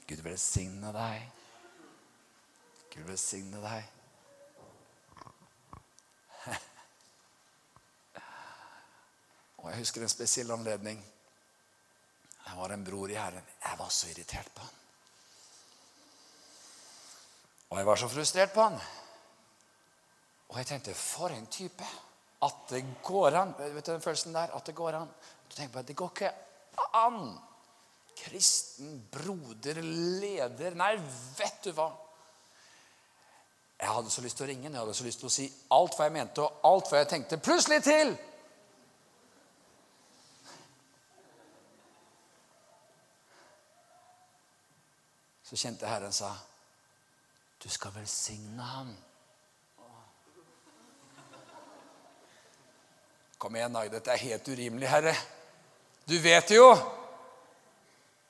Speaker 1: Gud velsigne deg. Gud velsigne deg. Og Jeg husker en spesiell anledning. Jeg var en bror i Herren. Jeg var så irritert på han. Og jeg var så frustrert på han. Og jeg tenkte for en type. At det går an. Vet du den følelsen der? At det går an. Du tenker at det går ikke an. Kristen broder, leder Nei, vet du hva? Jeg hadde så lyst til å ringe. Jeg hadde så lyst til å si alt hva jeg mente, og alt hva jeg tenkte. Plutselig til! Så kjente Herren sa, 'Du skal velsigne ham'. Kom igjen, da. Dette er helt urimelig, Herre. Du vet jo.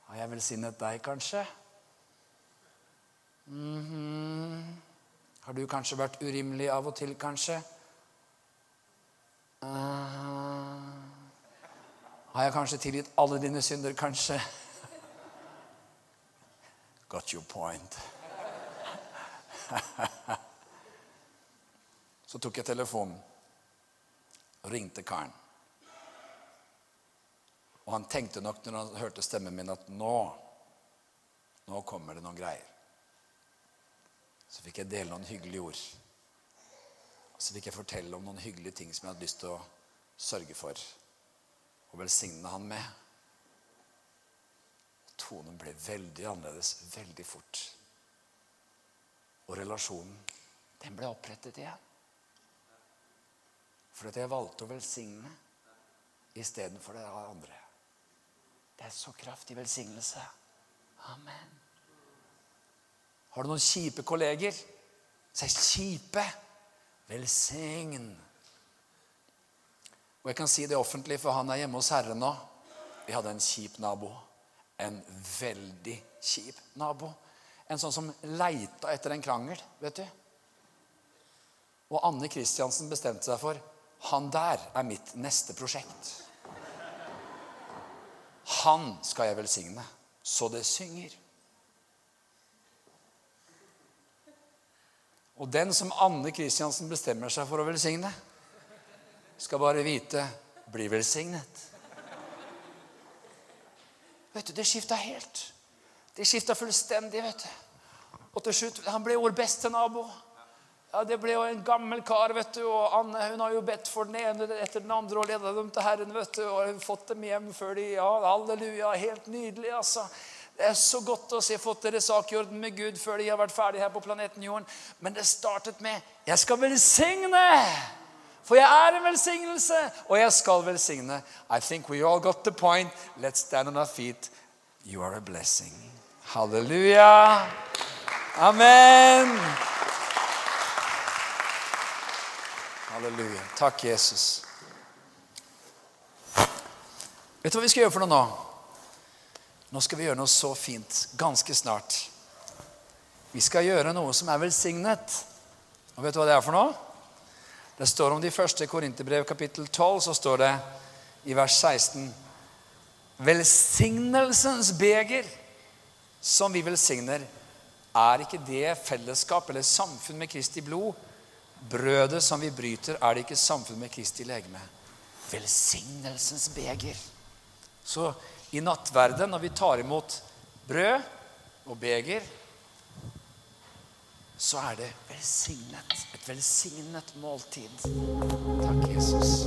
Speaker 1: Har jeg velsignet deg, kanskje? Mm -hmm. Har du kanskje vært urimelig av og til, kanskje? Uh, har jeg kanskje tilgitt alle dine synder? Kanskje. Got your point. (laughs) Så tok jeg telefonen og ringte karen. Og han tenkte nok når han hørte stemmen min, at nå nå kommer det noen greier. Så fikk jeg dele noen hyggelige ord. Og så fikk jeg fortelle om noen hyggelige ting som jeg hadde lyst til å sørge for. Og velsigne han med. Tonen ble veldig annerledes veldig fort. Og relasjonen, den ble opprettet igjen. For at jeg valgte å velsigne istedenfor det andre. Det er så kraftig velsignelse. Amen. Har du noen kjipe kolleger? Si kjipe. Velsign. Og jeg kan si det offentlig, for han er hjemme hos Herren nå. Vi hadde en kjip nabo. En veldig kjip nabo. En sånn som leita etter en krangel, vet du. Og Anne Kristiansen bestemte seg for han der er mitt neste prosjekt. Han skal jeg velsigne, så det synger. Og den som Anne Kristiansen bestemmer seg for å velsigne, skal bare vite blir velsignet. Vet du, Det skifta helt. Det skifta fullstendig. vet du. Og til slutt, Han ble vår beste nabo. Ja, Det ble jo en gammel kar, vet du, og Anne hun har jo bedt for den ene etter den andre og leda dem til Herren. vet du, Og hun fått dem hjem før de Ja, halleluja. Helt nydelig, altså. Det er så godt å se fått deres sak i orden med Gud før de har vært ferdige her på planeten Jorden. Men det startet med 'Jeg skal velsigne'. For jeg er en velsignelse, og jeg skal velsigne. I think we all got the point. Let's stand on our feet. You are a blessing. Halleluja. Amen. Halleluja. Takk, Jesus. Vet du hva vi skal gjøre for noe nå? Nå skal vi gjøre noe så fint ganske snart. Vi skal gjøre noe som er velsignet. Og vet du hva det er for noe? Det står om de første Korinterbrev, kapittel 12, så står det i vers 16 Velsignelsens beger som vi velsigner, er ikke det fellesskap eller samfunn med Kristi blod? Brødet som vi bryter, er det ikke samfunn med Kristi legeme? Velsignelsens beger. Så i nattverden, når vi tar imot brød og beger, så er det velsignet. Et velsignet måltid. Takk, Jesus.